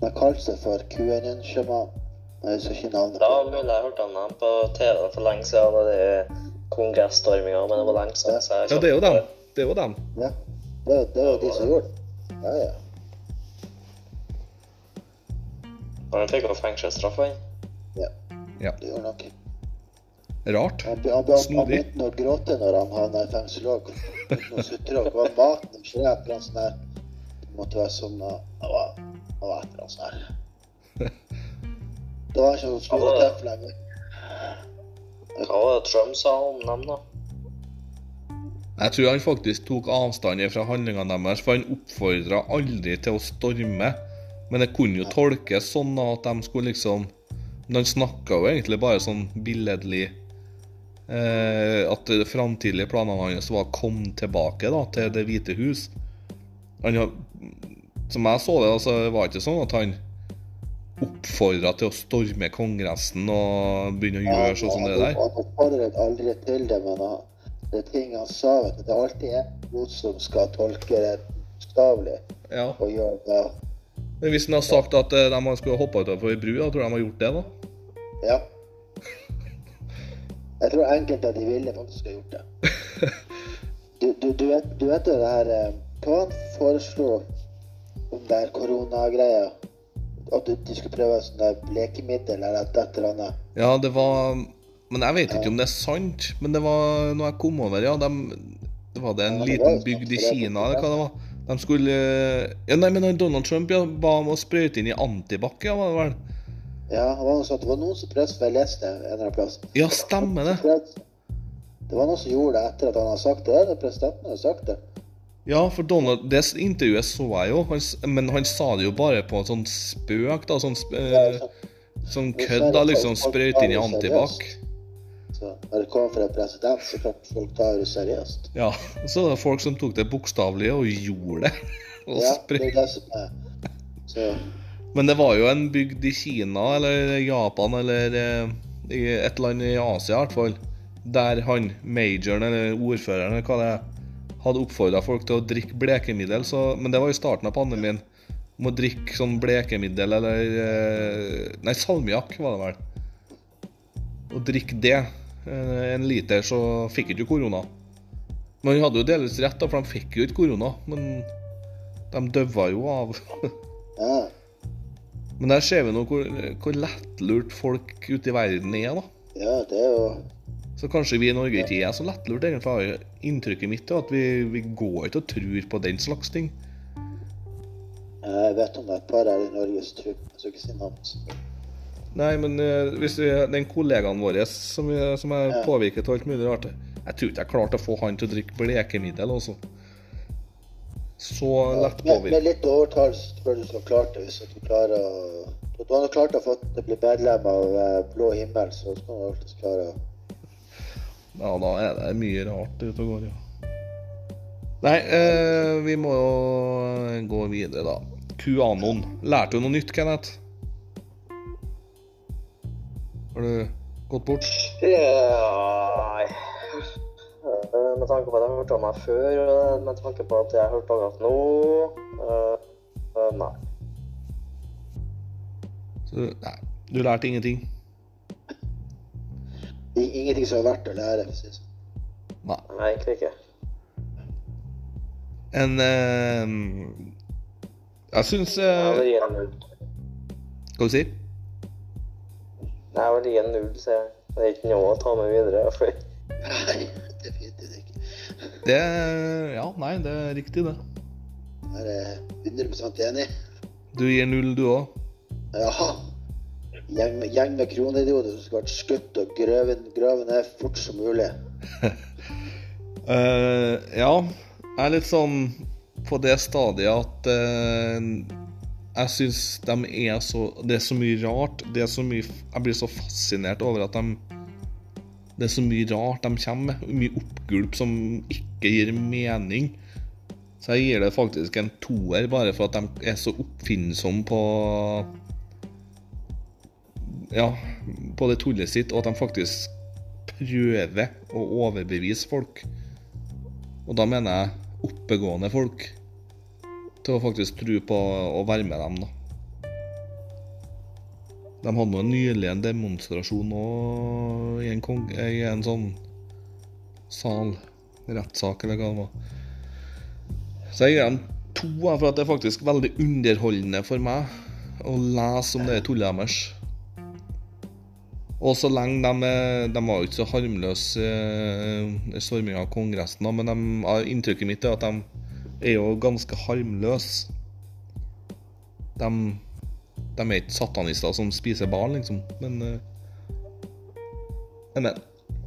De kalte seg for QNN-sjamanen. Jeg husker ikke navnet. Da mulig jeg hørte om dem på TV for lenge siden. Da det er kongressstorminga, men det var lenge siden. Så jeg Ja, det er jo dem. Det er jo dem. Ja. Det, det var de som gjorde det. Ja, ja. Han fikk jo fengselsstraff, han. ja. Ja. Det gjorde nok. Rart. Han, han, han, han begynte å gråte når han havna i fengsel òg. Begynte å sutre og var maten og skjep eller sånn der. Det måtte være sånn Det var, et eller annet sånt der. Det var ikke noe tøff lenger. Hva var det Trump sa om dem, da? Jeg tror han faktisk tok avstand fra handlingene deres, for han oppfordra aldri til å storme. Men det kunne jo tolkes sånn at de skulle liksom Men han snakka jo egentlig bare sånn billedlig At de framtidige planene hans var å komme tilbake da, til Det hvite hus. Han, som jeg så det, altså, det var ikke sånn at han oppfordra til å storme Kongressen og begynne å gjøre sånn som det der. Han oppfordret aldri til det, men det er ting han sa. vet du. Det er alltid en som skal tolke det bokstavelig Ja. og gjøre det. Men hvis han har sagt at eh, de skulle hoppa utover ei bru, da tror du de har gjort det, da? Ja. Jeg tror enkelte av de ville faktisk ha gjort det. Du, du, du, vet, du vet det her eh, Hva han foreslo om det her koronagreia? At du, de skulle prøve sånn der blekemiddel eller et eller annet? Ja, det var Men jeg vet ikke om det er sant. Men det var noe jeg kom over, ja. De, det var det en Ja, liten bygd i Kina, eller hva det var. De skulle Ja, nei, men Donald Trump ja, ba om å sprøyte inn i antibac, ja, var det vel? Ja, det var. Det var noen som prøvde, å lese leste det en eller annen plass. Ja, stemmer det. Det var noen som gjorde det etter at han hadde sagt det. Ja, presidenten hadde sagt det. Ja, for Donald, det intervjuet så jeg jo, han, men han sa det jo bare på en sånn spøk, da. Sånn, eh, sånn kødd, da. Liksom sprøyte inn i antibac. Så når det kommer fra en president, så klart folk tar det seriøst. Ja. Så det er folk som tok det bokstavelig og gjorde det. Og Ja, det er det som er Så Men det var jo en bygd i Kina eller Japan eller eh, i et land i Asia i hvert fall, der han majoren eller ordføreren eller hva det er, hadde oppfordra folk til å drikke blekemiddel. Så, men det var i starten av pandemien. Om å drikke sånn blekemiddel eller eh, Nei, salmiakk var det vel. Å drikke det, eh, en liter, så fikk ikke korona. Men han hadde jo delvis rett, for de fikk jo ikke korona. Men de døva jo av. Men der ser vi nå hvor, hvor lettlurt folk ute i verden er, da. Ja, det er jo Så kanskje vi i Norge ikke er så lettlurt, egentlig. har Inntrykket mitt er at vi, vi går ikke og tror på den slags ting. Jeg vet om det er et par her i Norge som tror Jeg skal ikke si navn. Nei, men eh, hvis vi, den kollegaen vår som, som er Ja. påvirket av alt mulig rart Jeg tror ikke jeg klarte å få han til å drikke blekemiddel også. Så lett Med, med litt overtall så tror du skal klare det hvis du klarer å Du har klart å få det bli medlem av eh, Blå himmel, så skal du alltid klare å Ja, da er det mye rart ute og går, ja. Nei, eh, vi må jo gå videre, da. QAnon. Lærte du noe nytt, Kenneth? Har du gått bort? Eh, Med tanke på at jeg hørte om meg før, og med tanke på at jeg hørte akkurat nå uh, eh, Nei. Så, nei, du lærte ingenting? Ingenting som er verdt å lære. for å si det sånn. Nei. Nei, egentlig ikke. En uh, Jeg syns Jeg eh, vil Hva null. Skal du si? Jeg vil gi en null, sier jeg. Det er ikke noe å ta med videre. For. Det Ja, nei, det er riktig, det. Jeg er 100 enig. Du gir null, du òg? Jaha. Gjeng, med- gjeng med kronidioter som skulle vært skutt og grøvet grøvet ned fort som mulig. uh, ja, jeg er litt sånn på det stadiet at uh, jeg syns de er så Det er så mye rart. Det er så mye Jeg blir så fascinert over at de Det er så mye rart de kommer med. Mye oppgulp som ikke gir mening. Så jeg gir det faktisk en toer, bare for at de er så oppfinnsomme på Ja, på det tullet sitt, og at de faktisk prøver å overbevise folk. Og da mener jeg oppegående folk. Til å faktisk tro på å være med dem, da. De hadde nå nylig en demonstrasjon nå i i en sånn sal. Rettssak, eller hva det var. Så jeg gir dem to, for at det er faktisk veldig underholdende for meg å lese om det tullet deres. Og så lenge de, de var jo ikke så harmløse i storminga av Kongressen, men de, inntrykket mitt er at de er jo ganske harmløse. De, de er ikke satanister som spiser barn, liksom, men uh, Men.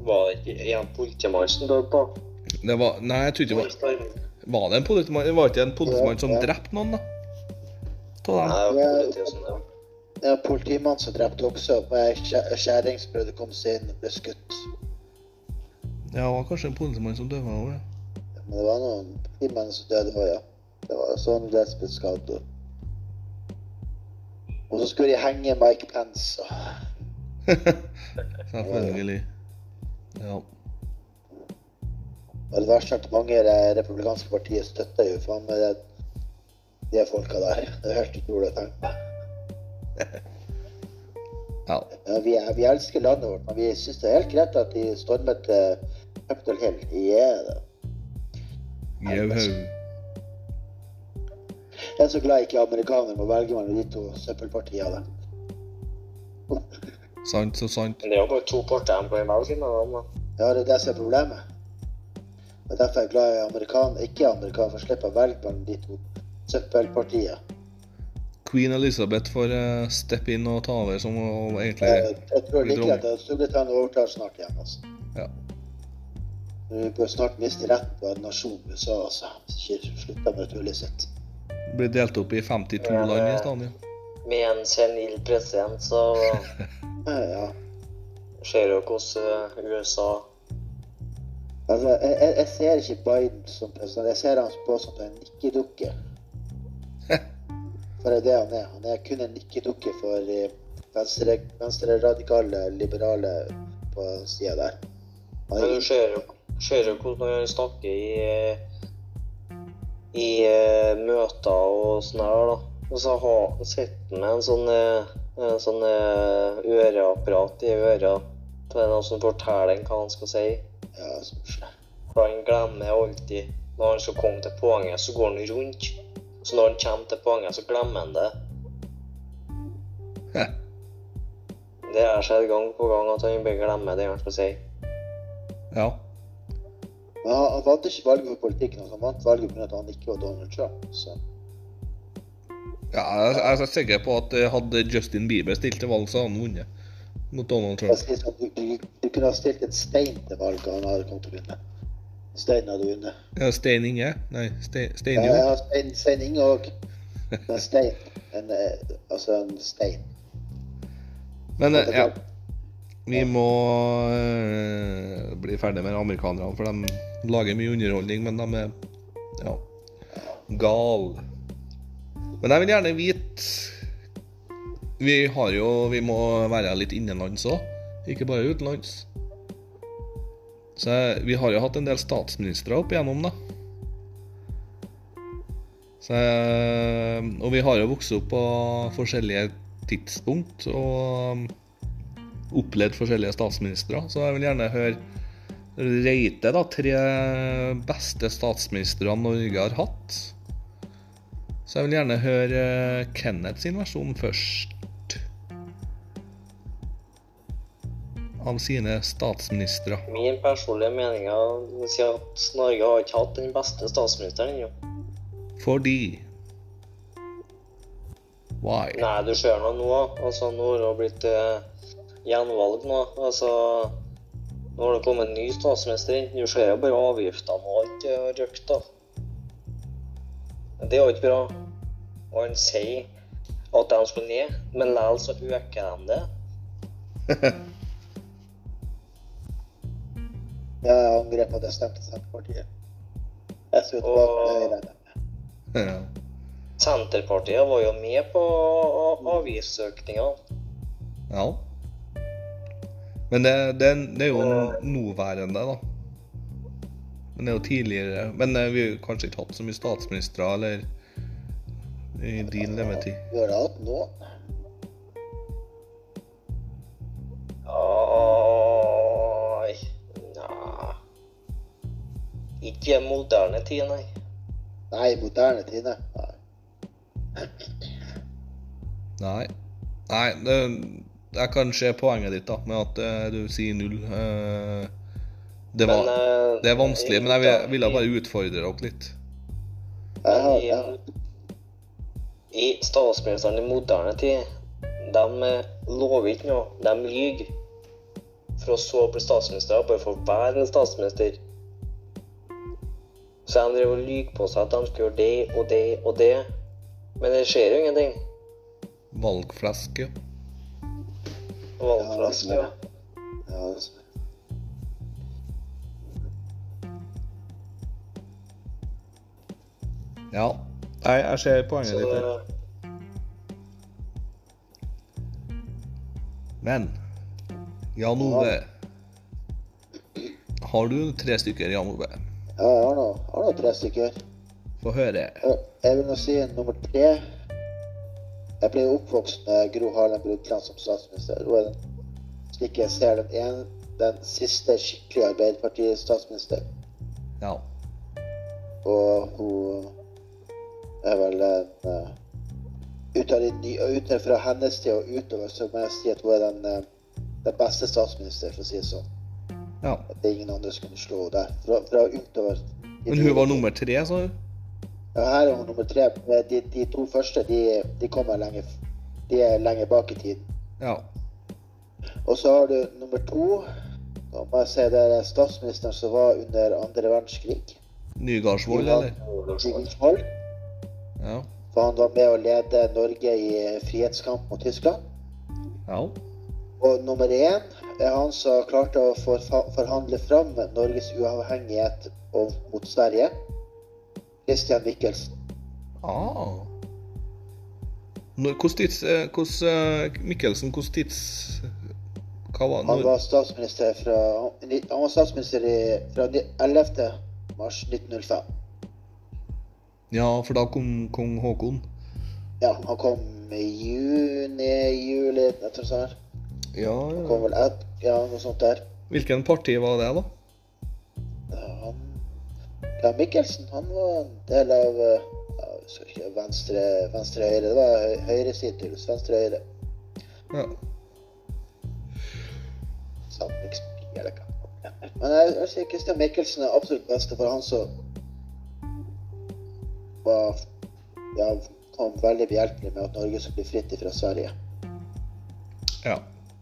var det ikke en politimann som døde på? det var, Nei, jeg tror ikke det var Var det en politimann? Det var ikke en politimann som drepte noen, da? Ta Nei, det var politiet som. Det er en politimann som drepte også skjæring som prøvde å komme seg inn ble skutt. Ja, det var kanskje en politimann som døde òg, ja. Men det var noen politimenn som døde òg, ja. Det var sånn lesbisk ble skadd. Og- så skulle de henge Mike Pence. Selvfølgelig. Ja. Og det verste er at mange i det republikanske partiet støtter jo faen meg det, de folka der. Det er helt utrolig å tenke på. ja. Ja, vi, er- vi elsker landet vårt, men vi syns det er helt greit at de stormet eh, Capitol Hill. Yeah, da. Jeg er så glad jeg ikke er amerikaner må velge mellom de to søppelpartiene. Sant så sant. Men det er jo bare to partier de kan velge mellom. Ja, det er det som er problemet. Og Derfor er jeg glad jeg er amerikaner, ikke amerikaner, for å slippe å velge mellom de to søppelpartiene. Queen Elizabeth får eh, steppe inn og ta over som hun egentlig jeg tror like at Storbritannia overtar snart igjen. altså. Ja. Vi bør snart miste retten på en nasjon USA, altså. Hvis ikke slutter med tullet sitt. Blir delt opp i 52 land i stedet. ja. Med en senil president, så Ja, ja. ser jo hvordan eh, USA Altså, jeg, jeg, jeg ser ikke Biden som president. Jeg ser han på som en nikkedukke. For det er det han er. Han er kun en nikkedukke for eh, venstre, venstreradikale, liberale på sida der. Han Men du ser jo hvordan han snakker i i eh, møter og sånn her, da. Og så sitter han med en sånn, eh, en sånn eh, øreapparat i. Det er noen som forteller ham hva han skal si. ja, For han glemmer alltid Når han skal komme til poenget, så går han rundt. Så når han kommer til poenget, så glemmer han det. Det har skjedd gang på gang at han bare glemmer det han skal si. Ja. Men han, han vant ikke valget for politikken. Altså, han vant valget pga. at han ikke var Donald Trump. Så. ja jeg, jeg er sikker på at eh, hadde Justin Bieber stilt til valg, så hadde han vunnet mot Donald Trump. sånn, du, du, du kunne ha stilt en stein til valget, og han hadde kommet til å vinne. Stein hadde vunnet. Ja, Stein Inge? Nei, Ste- Ja, Steinjo. ja, Stein, Stein Inge òg. Men stein. En, eh, altså en stein. Men eh, ja. Vi må eh, bli ferdig med amerikanerne, for de lager mye underholdning, men de er ja, gale. Men jeg vil gjerne vite Vi har jo Vi må være litt innenlands òg, ikke bare utenlands. Så vi har jo hatt en del statsministre opp igjennom, da. Så, og vi har jo vokst opp på forskjellige tidspunkt og opplevd forskjellige statsministre. Så jeg vil gjerne høre Reite da, tre beste statsministre Norge har hatt. Så jeg vil gjerne høre eh, Kenneth sin versjon først. Av sine statsministre. Min personlige mening er si at Norge har ikke hatt den beste statsministeren ennå. Fordi Why? Nei, du ser nå nå. Altså, nå har hun blitt eh, gjenvalg nå. Altså, nå har det kommet en ny statsminister inn. Du ser jo bare avgiftene og alt har røkt, da. Det er jo ikke bra. Og han sier at de skal ned, men likevel så øker de det. Ja, jeg angrer på at jeg stemte Senterpartiet. Jeg skulle tilbake til Høyre. Senterpartiet var jo med på avgiftsøkninga. ja. Men det, det, det er jo nåværende, da. Men det er jo tidligere Men eh, vi har kanskje ikke hatt så mye statsministre eller i din levetid. Vi har hatt nå. Oi nei Ikke moderne tid, nei. Nei, moderne tider. Nei. Nei. Nei, det, jeg kan se poenget ditt da, med at eh, du sier null. Eh, det, var, Men, eh, det er vanskelig, men jeg vil- ville bare utfordre dere litt. Jeg har, i, jeg I statsministeren i moderne tid, de lover ikke noe. De lyver. For å så bli statsminister, bare for å være en statsminister. Så de driver og lyver på seg at de skal gjøre det og det og det. Men det skjer jo ingenting. Valgflesk, ja. Valgflaske, ja. ja, det er- Ja. Nei, jeg ser poenget ditt her. Men Jan Ove Har du tre stykker, Jan Ove? ja, jeg har nå, tre stykker. Få høre. Jeg vil nå si nummer tre. Jeg ble oppvokst med Gro Harlem Brundtland som statsminister. Hun er den, slik jeg ser den, en, den siste skikkelige Arbeiderparti-statsminister. Ja. Og hun er vel en uh, ut ut fra hennes tid og utover, så må jeg si at hun er den, eh, den beste statsminister, for å si det sånn. ja. At det er ingen andre som kunne slå henne der. Fra, fra utover. Men hun var nummer tre, sa du? Her er hun nummer tre. De, de to første de, de kommer lenge, de er lenger bak i tiden. Ja. Og så har du nummer to. Da må jeg si det er statsministeren som var under andre verdenskrig. Nygardsvold, eller? Sigurdsvold. Ja. For han var med å lede Norge i frihetskamp mot Tyskland. Ja. Og nummer én er han som klarte å forhandle fram Norges uavhengighet mot Sverige. Christian Michelsen. Ah. Hvordan tids... eh, Hvordan Michelsen, Mikkelsen, hvordan tids... Hva var Han var statsminister fra, han var statsminister i, fra 11. mars 1905. Ja, for da kom kong Haakon. Ja, han kom i juni, juli, jeg tror sånn. her. Ja, Han kom vel et, ja, noe sånt der. Hvilken parti var det, da? Ja, han, ja, Mikkelsen, han var en del av eh, ja, ikke, venstre, venstre høyre. Det var høy- høyresiden til venstre høyre. Ja. Samlingspartiet, eller hva. Men jeg, jeg sier Christian Mikkelsen er absolutt beste for han som var ja, kom veldig behjelpelig med at Norge skulle bli fritt fra Sverige. ja.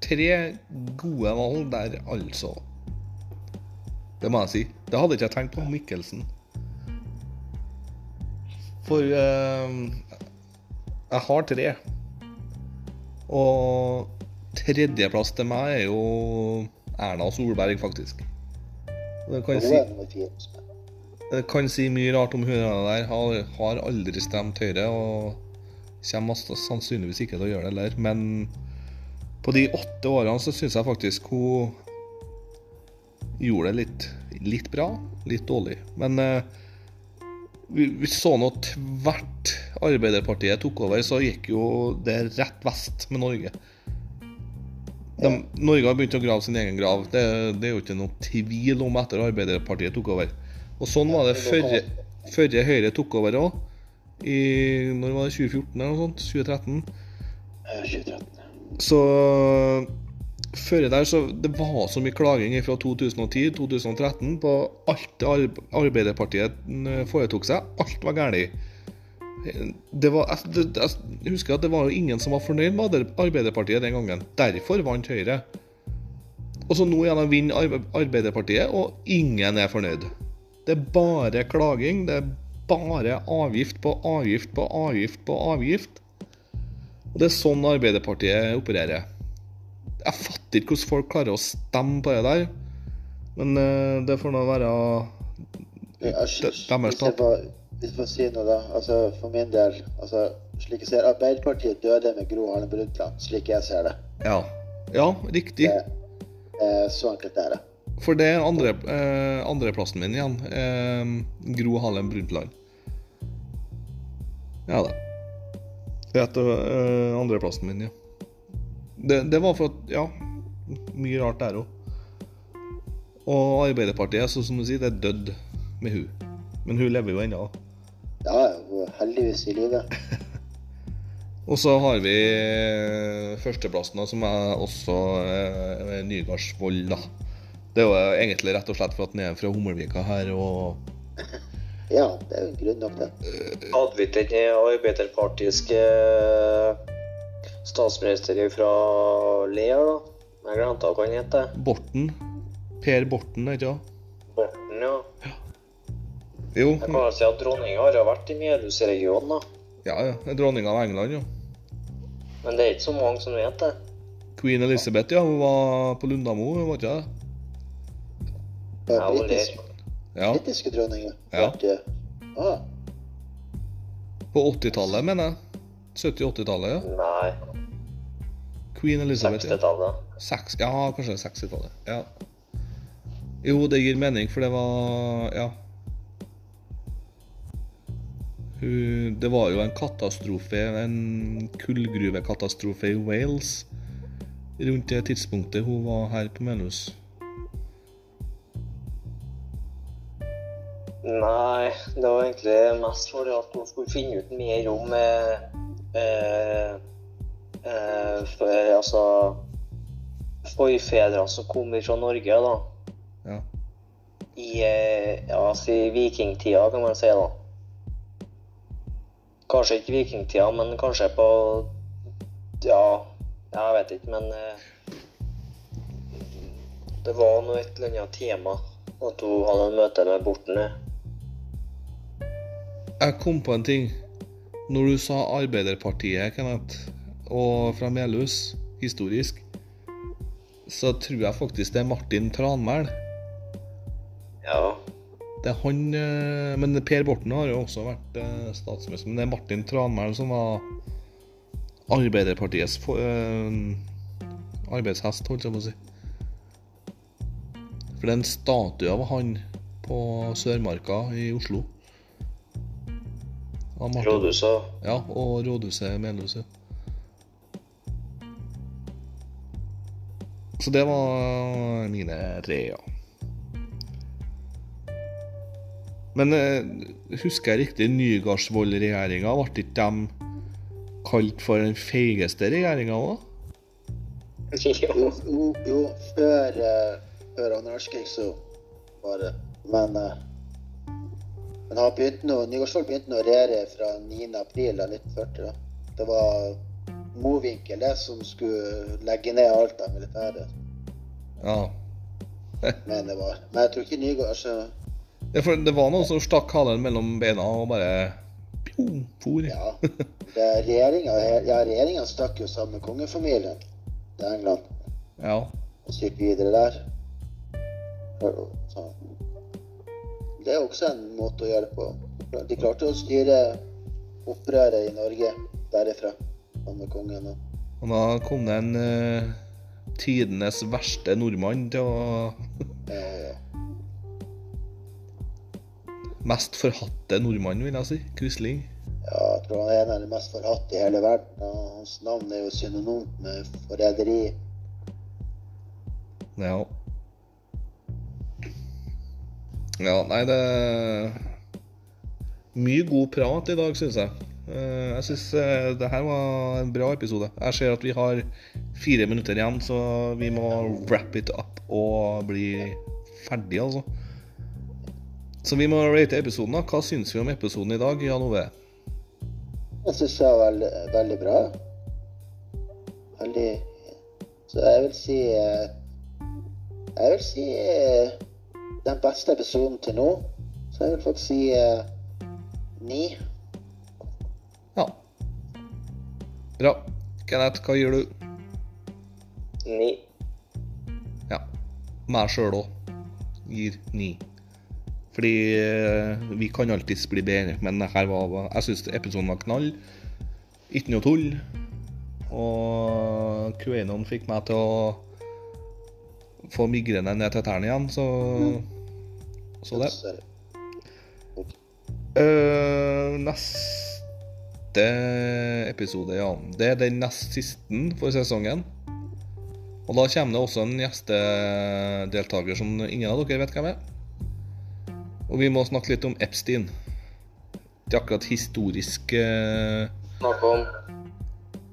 Tre gode valg der, altså. Det må jeg si. Det hadde ikke jeg tenkt på. Mikkelsen. For eh, jeg har tre. Og tredjeplass til meg er jo Erna Solberg, faktisk. Det kan, si, det kan si mye rart om hun der. Har, har aldri stemt Høyre og kommer sannsynligvis ikke til å gjøre det heller. Men på de åtte årene så syns jeg faktisk hun gjorde det litt, litt bra, litt dårlig. Men eh, vi, vi så nå tvert Arbeiderpartiet tok over, så gikk jo det rett vest med Norge. De, Norge har begynt å grave sin egen grav. Det, det er jo ikke noe tvil om etter Arbeiderpartiet tok over. Og sånn var det før, før Høyre tok over òg. I når var det 2014 eller noe sånt? 2013? Eh, 2013. Så før der så Det var så mye klaging fra 2010-2013 på alt Arbeiderpartiet eh, foretok seg. Alt var galt. Det var, jeg, jeg husker at det var jo ingen som var fornøyd med Arbeiderpartiet den gangen. Derfor vant Høyre. Og så nå igjen vinner Arbe- Arbeiderpartiet, og ingen er fornøyd. Det er bare klaging. Det er bare avgift på avgift på avgift på avgift. Og det er sånn Arbeiderpartiet opererer. Jeg fatter ikke hvordan folk klarer å stemme på det der. Men uh, det får nå være deres hvis jeg får, hvis jeg får si noe, da. Altså, for min del altså, Slik jeg ser Arbeiderpartiet døde med Gro Harlem Brundtland, slik jeg ser det. Ja, ja riktig. Eh, så enkelt er det. For det er andre, eh, andreplassen min igjen. Eh, Gro Harlem Brundtland. Ja da. Det er eh, andreplassen min, ja. Det, det var for at Ja, mye rart der òg. Og Arbeiderpartiet, så som du sier, det er dødd med hun. Men hun lever jo ennå. Ja, hun er heldigvis i live. Og så har vi eh, førsteplassen, som er også eh, Nygardsvold, da. Det er jo egentlig rett og slett for at han er fra Hummelvika her, og Ja, det er jo grunn nok, det. Hadde vi ikke den arbeiderpartiske statsminister fra Lea, da? Jeg glemte hva han het. Borten. Per Borten, ikke sant? Borten, ja. Jo, Jeg kan vel si at dronninga har vært i Melhus-regionen, da. ja, ja. Dronninga av England, jo. Men det er ikke så mange som vet det. Queen Elizabeth, ja. Hun var på Lundamo, hun var ikke det? Ja, britisk. Ja. britiske dronninger. Ja. Ah, På 80-tallet, mener jeg. 70-80-tallet, ja. Nei, Queen Elizabeth. 60-tallet. Seks, ja, kanskje 60-tallet. Ja. Jo, det gir mening, for det var Ja. Det var jo en katastrofe, en kullgruvekatastrofe i Wales rundt det tidspunktet hun var her på Melhus. Nei, det var egentlig mest fordi at hun skulle finne ut mer om eh, for, altså forfedrene som kom fra Norge, da. Ja. I eh, ja, si vikingtida, kan man si, da. Kanskje ikke vikingtida, men kanskje på Ja, jeg vet ikke, men eh, Det var nå et eller annet tema at hun hadde møte med Borten. eh. Jeg kom på en ting. Når du sa Arbeiderpartiet, Kenneth, og fra Melhus, historisk, så tror jeg faktisk det er Martin Tranmæl. Ja. Det er han eh, Men Per Borten har jo også vært eh, statsminister. Men det er Martin Tranmæl som var Arbeiderpartiets for, eh, arbeidshest, holdt jeg på å si. For det er en statue av han på Sørmarka i Oslo. Rådhuset. Ja, og rådhuset Melhuset. Så det var mine tre, ja. Men eh, husker jeg riktig Nygardsvold-regjeringa? Ble ikke de kalt for den feigeste regjeringa òg? Jo, Jo. jo, før, uh, før andre verdenskrig så var det Men eh, men han begynte nå, Nygaardsvold begynte nå å regjere fra 9. april av 1940. da. Det var Mowinckel som skulle legge ned alt av militæret. Ja. Men det var Men jeg tror ikke Nygaard altså, Ja, for det var noen som stakk halen mellom beina og bare pjom, for. Ja. Er regjeringa ja, stakk jo sammen med kongefamilien til England Ja. og styrte videre der. Det er også en måte å gjøre det på. De klarte å styre opprøret i Norge derifra, han med kongen. og Og da kom det en uh, tidenes verste nordmann til å Ja, ja. Mest forhatte nordmann, vil jeg si. Quisling. Ja, jeg tror han er en av de mest forhatte i hele verden. og Hans navn er jo synonymt med forræderi. Ja. Ja, nei, det Mye god prat i dag, syns jeg. Eh, Jeg syns det her var en bra episode. Jeg ser at vi har fire minutter igjen, så vi må wrap it up og bli ferdig, altså. Så vi må rate episoden. da. Hva syns vi om episoden i dag, Jan Ove? Jeg syns det var veldig, veldig bra. Veldig Så jeg vil si eh, Jeg vil si eh, den beste episoden til nå. Så jeg vil faktisk si eh, ni. Ja. Bra. Kenneth, hva gir du? Ni. Ja. Meg sjøl òg. Gir ni. Fordi eh, vi kan alltids bli bedre, men her var Jeg syns episoden var knall. Ikke noe tull. Og QAnon fikk meg til å få migrene ned til tærne igjen, så Så det. Eh, neste episode, ja. Det er den nest siste for sesongen. Og da kommer det også en gjestedeltaker som ingen av dere vet hvem er. Og vi må snakke litt om Epstein. Det er akkurat historisk Snakke Snakk om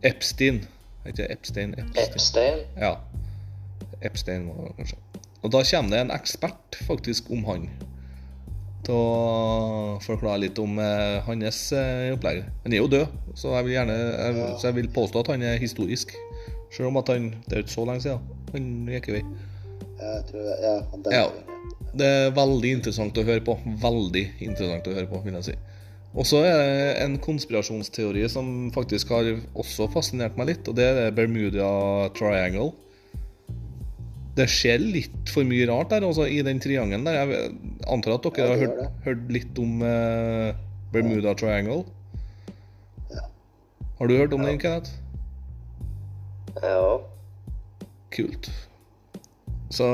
Epstein. Ikke Epstein, Epstein. Epstein. Ja. Epstein var det kanskje. Og da kommer det en ekspert faktisk om han. Til å forklare litt om eh, hans eh, opplegg. Han er jo død, så jeg vil gjerne jeg, Så jeg vil påstå at han er historisk. Selv om at han Det er ikke så lenge siden han gikk vei. jeg tror Ja, han. Ja. Det er veldig interessant å høre på. Veldig interessant å høre på, vil jeg si. Og så er det en konspirasjonsteori som faktisk har også fascinert meg litt, og det er Bermuda Triangle. Det skjer litt for mye rart der, altså, i den triangelen der. Jeg antar at dere Ja, har hørt, hørt litt om eh, Bermuda Triangle? Ja. Har du hørt om den, Kenneth? Ja. Kult. Så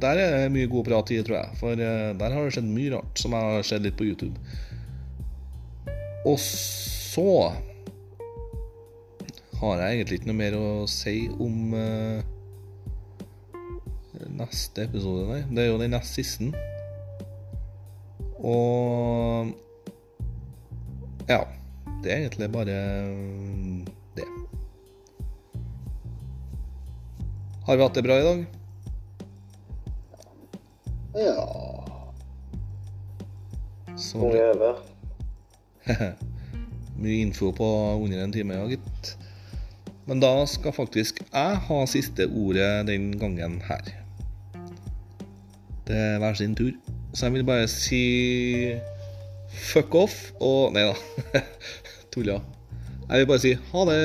der er det mye god prat i, tror jeg. For eh, der har det skjedd mye rart som jeg har sett litt på YouTube. Og så har jeg egentlig ikke noe mer å si om eh, neste episode, nei. Det er jo den nest siste. Og ja. Det er egentlig bare det. Har vi hatt det bra i dag? ja. Så Ung øve. Mye info på under en time, ja, gitt. Men da skal faktisk jeg ha siste ordet den gangen her. Det er hver sin tur. Så jeg vil bare si fuck off og Nei da. Tulla. Jeg vil bare si ha det.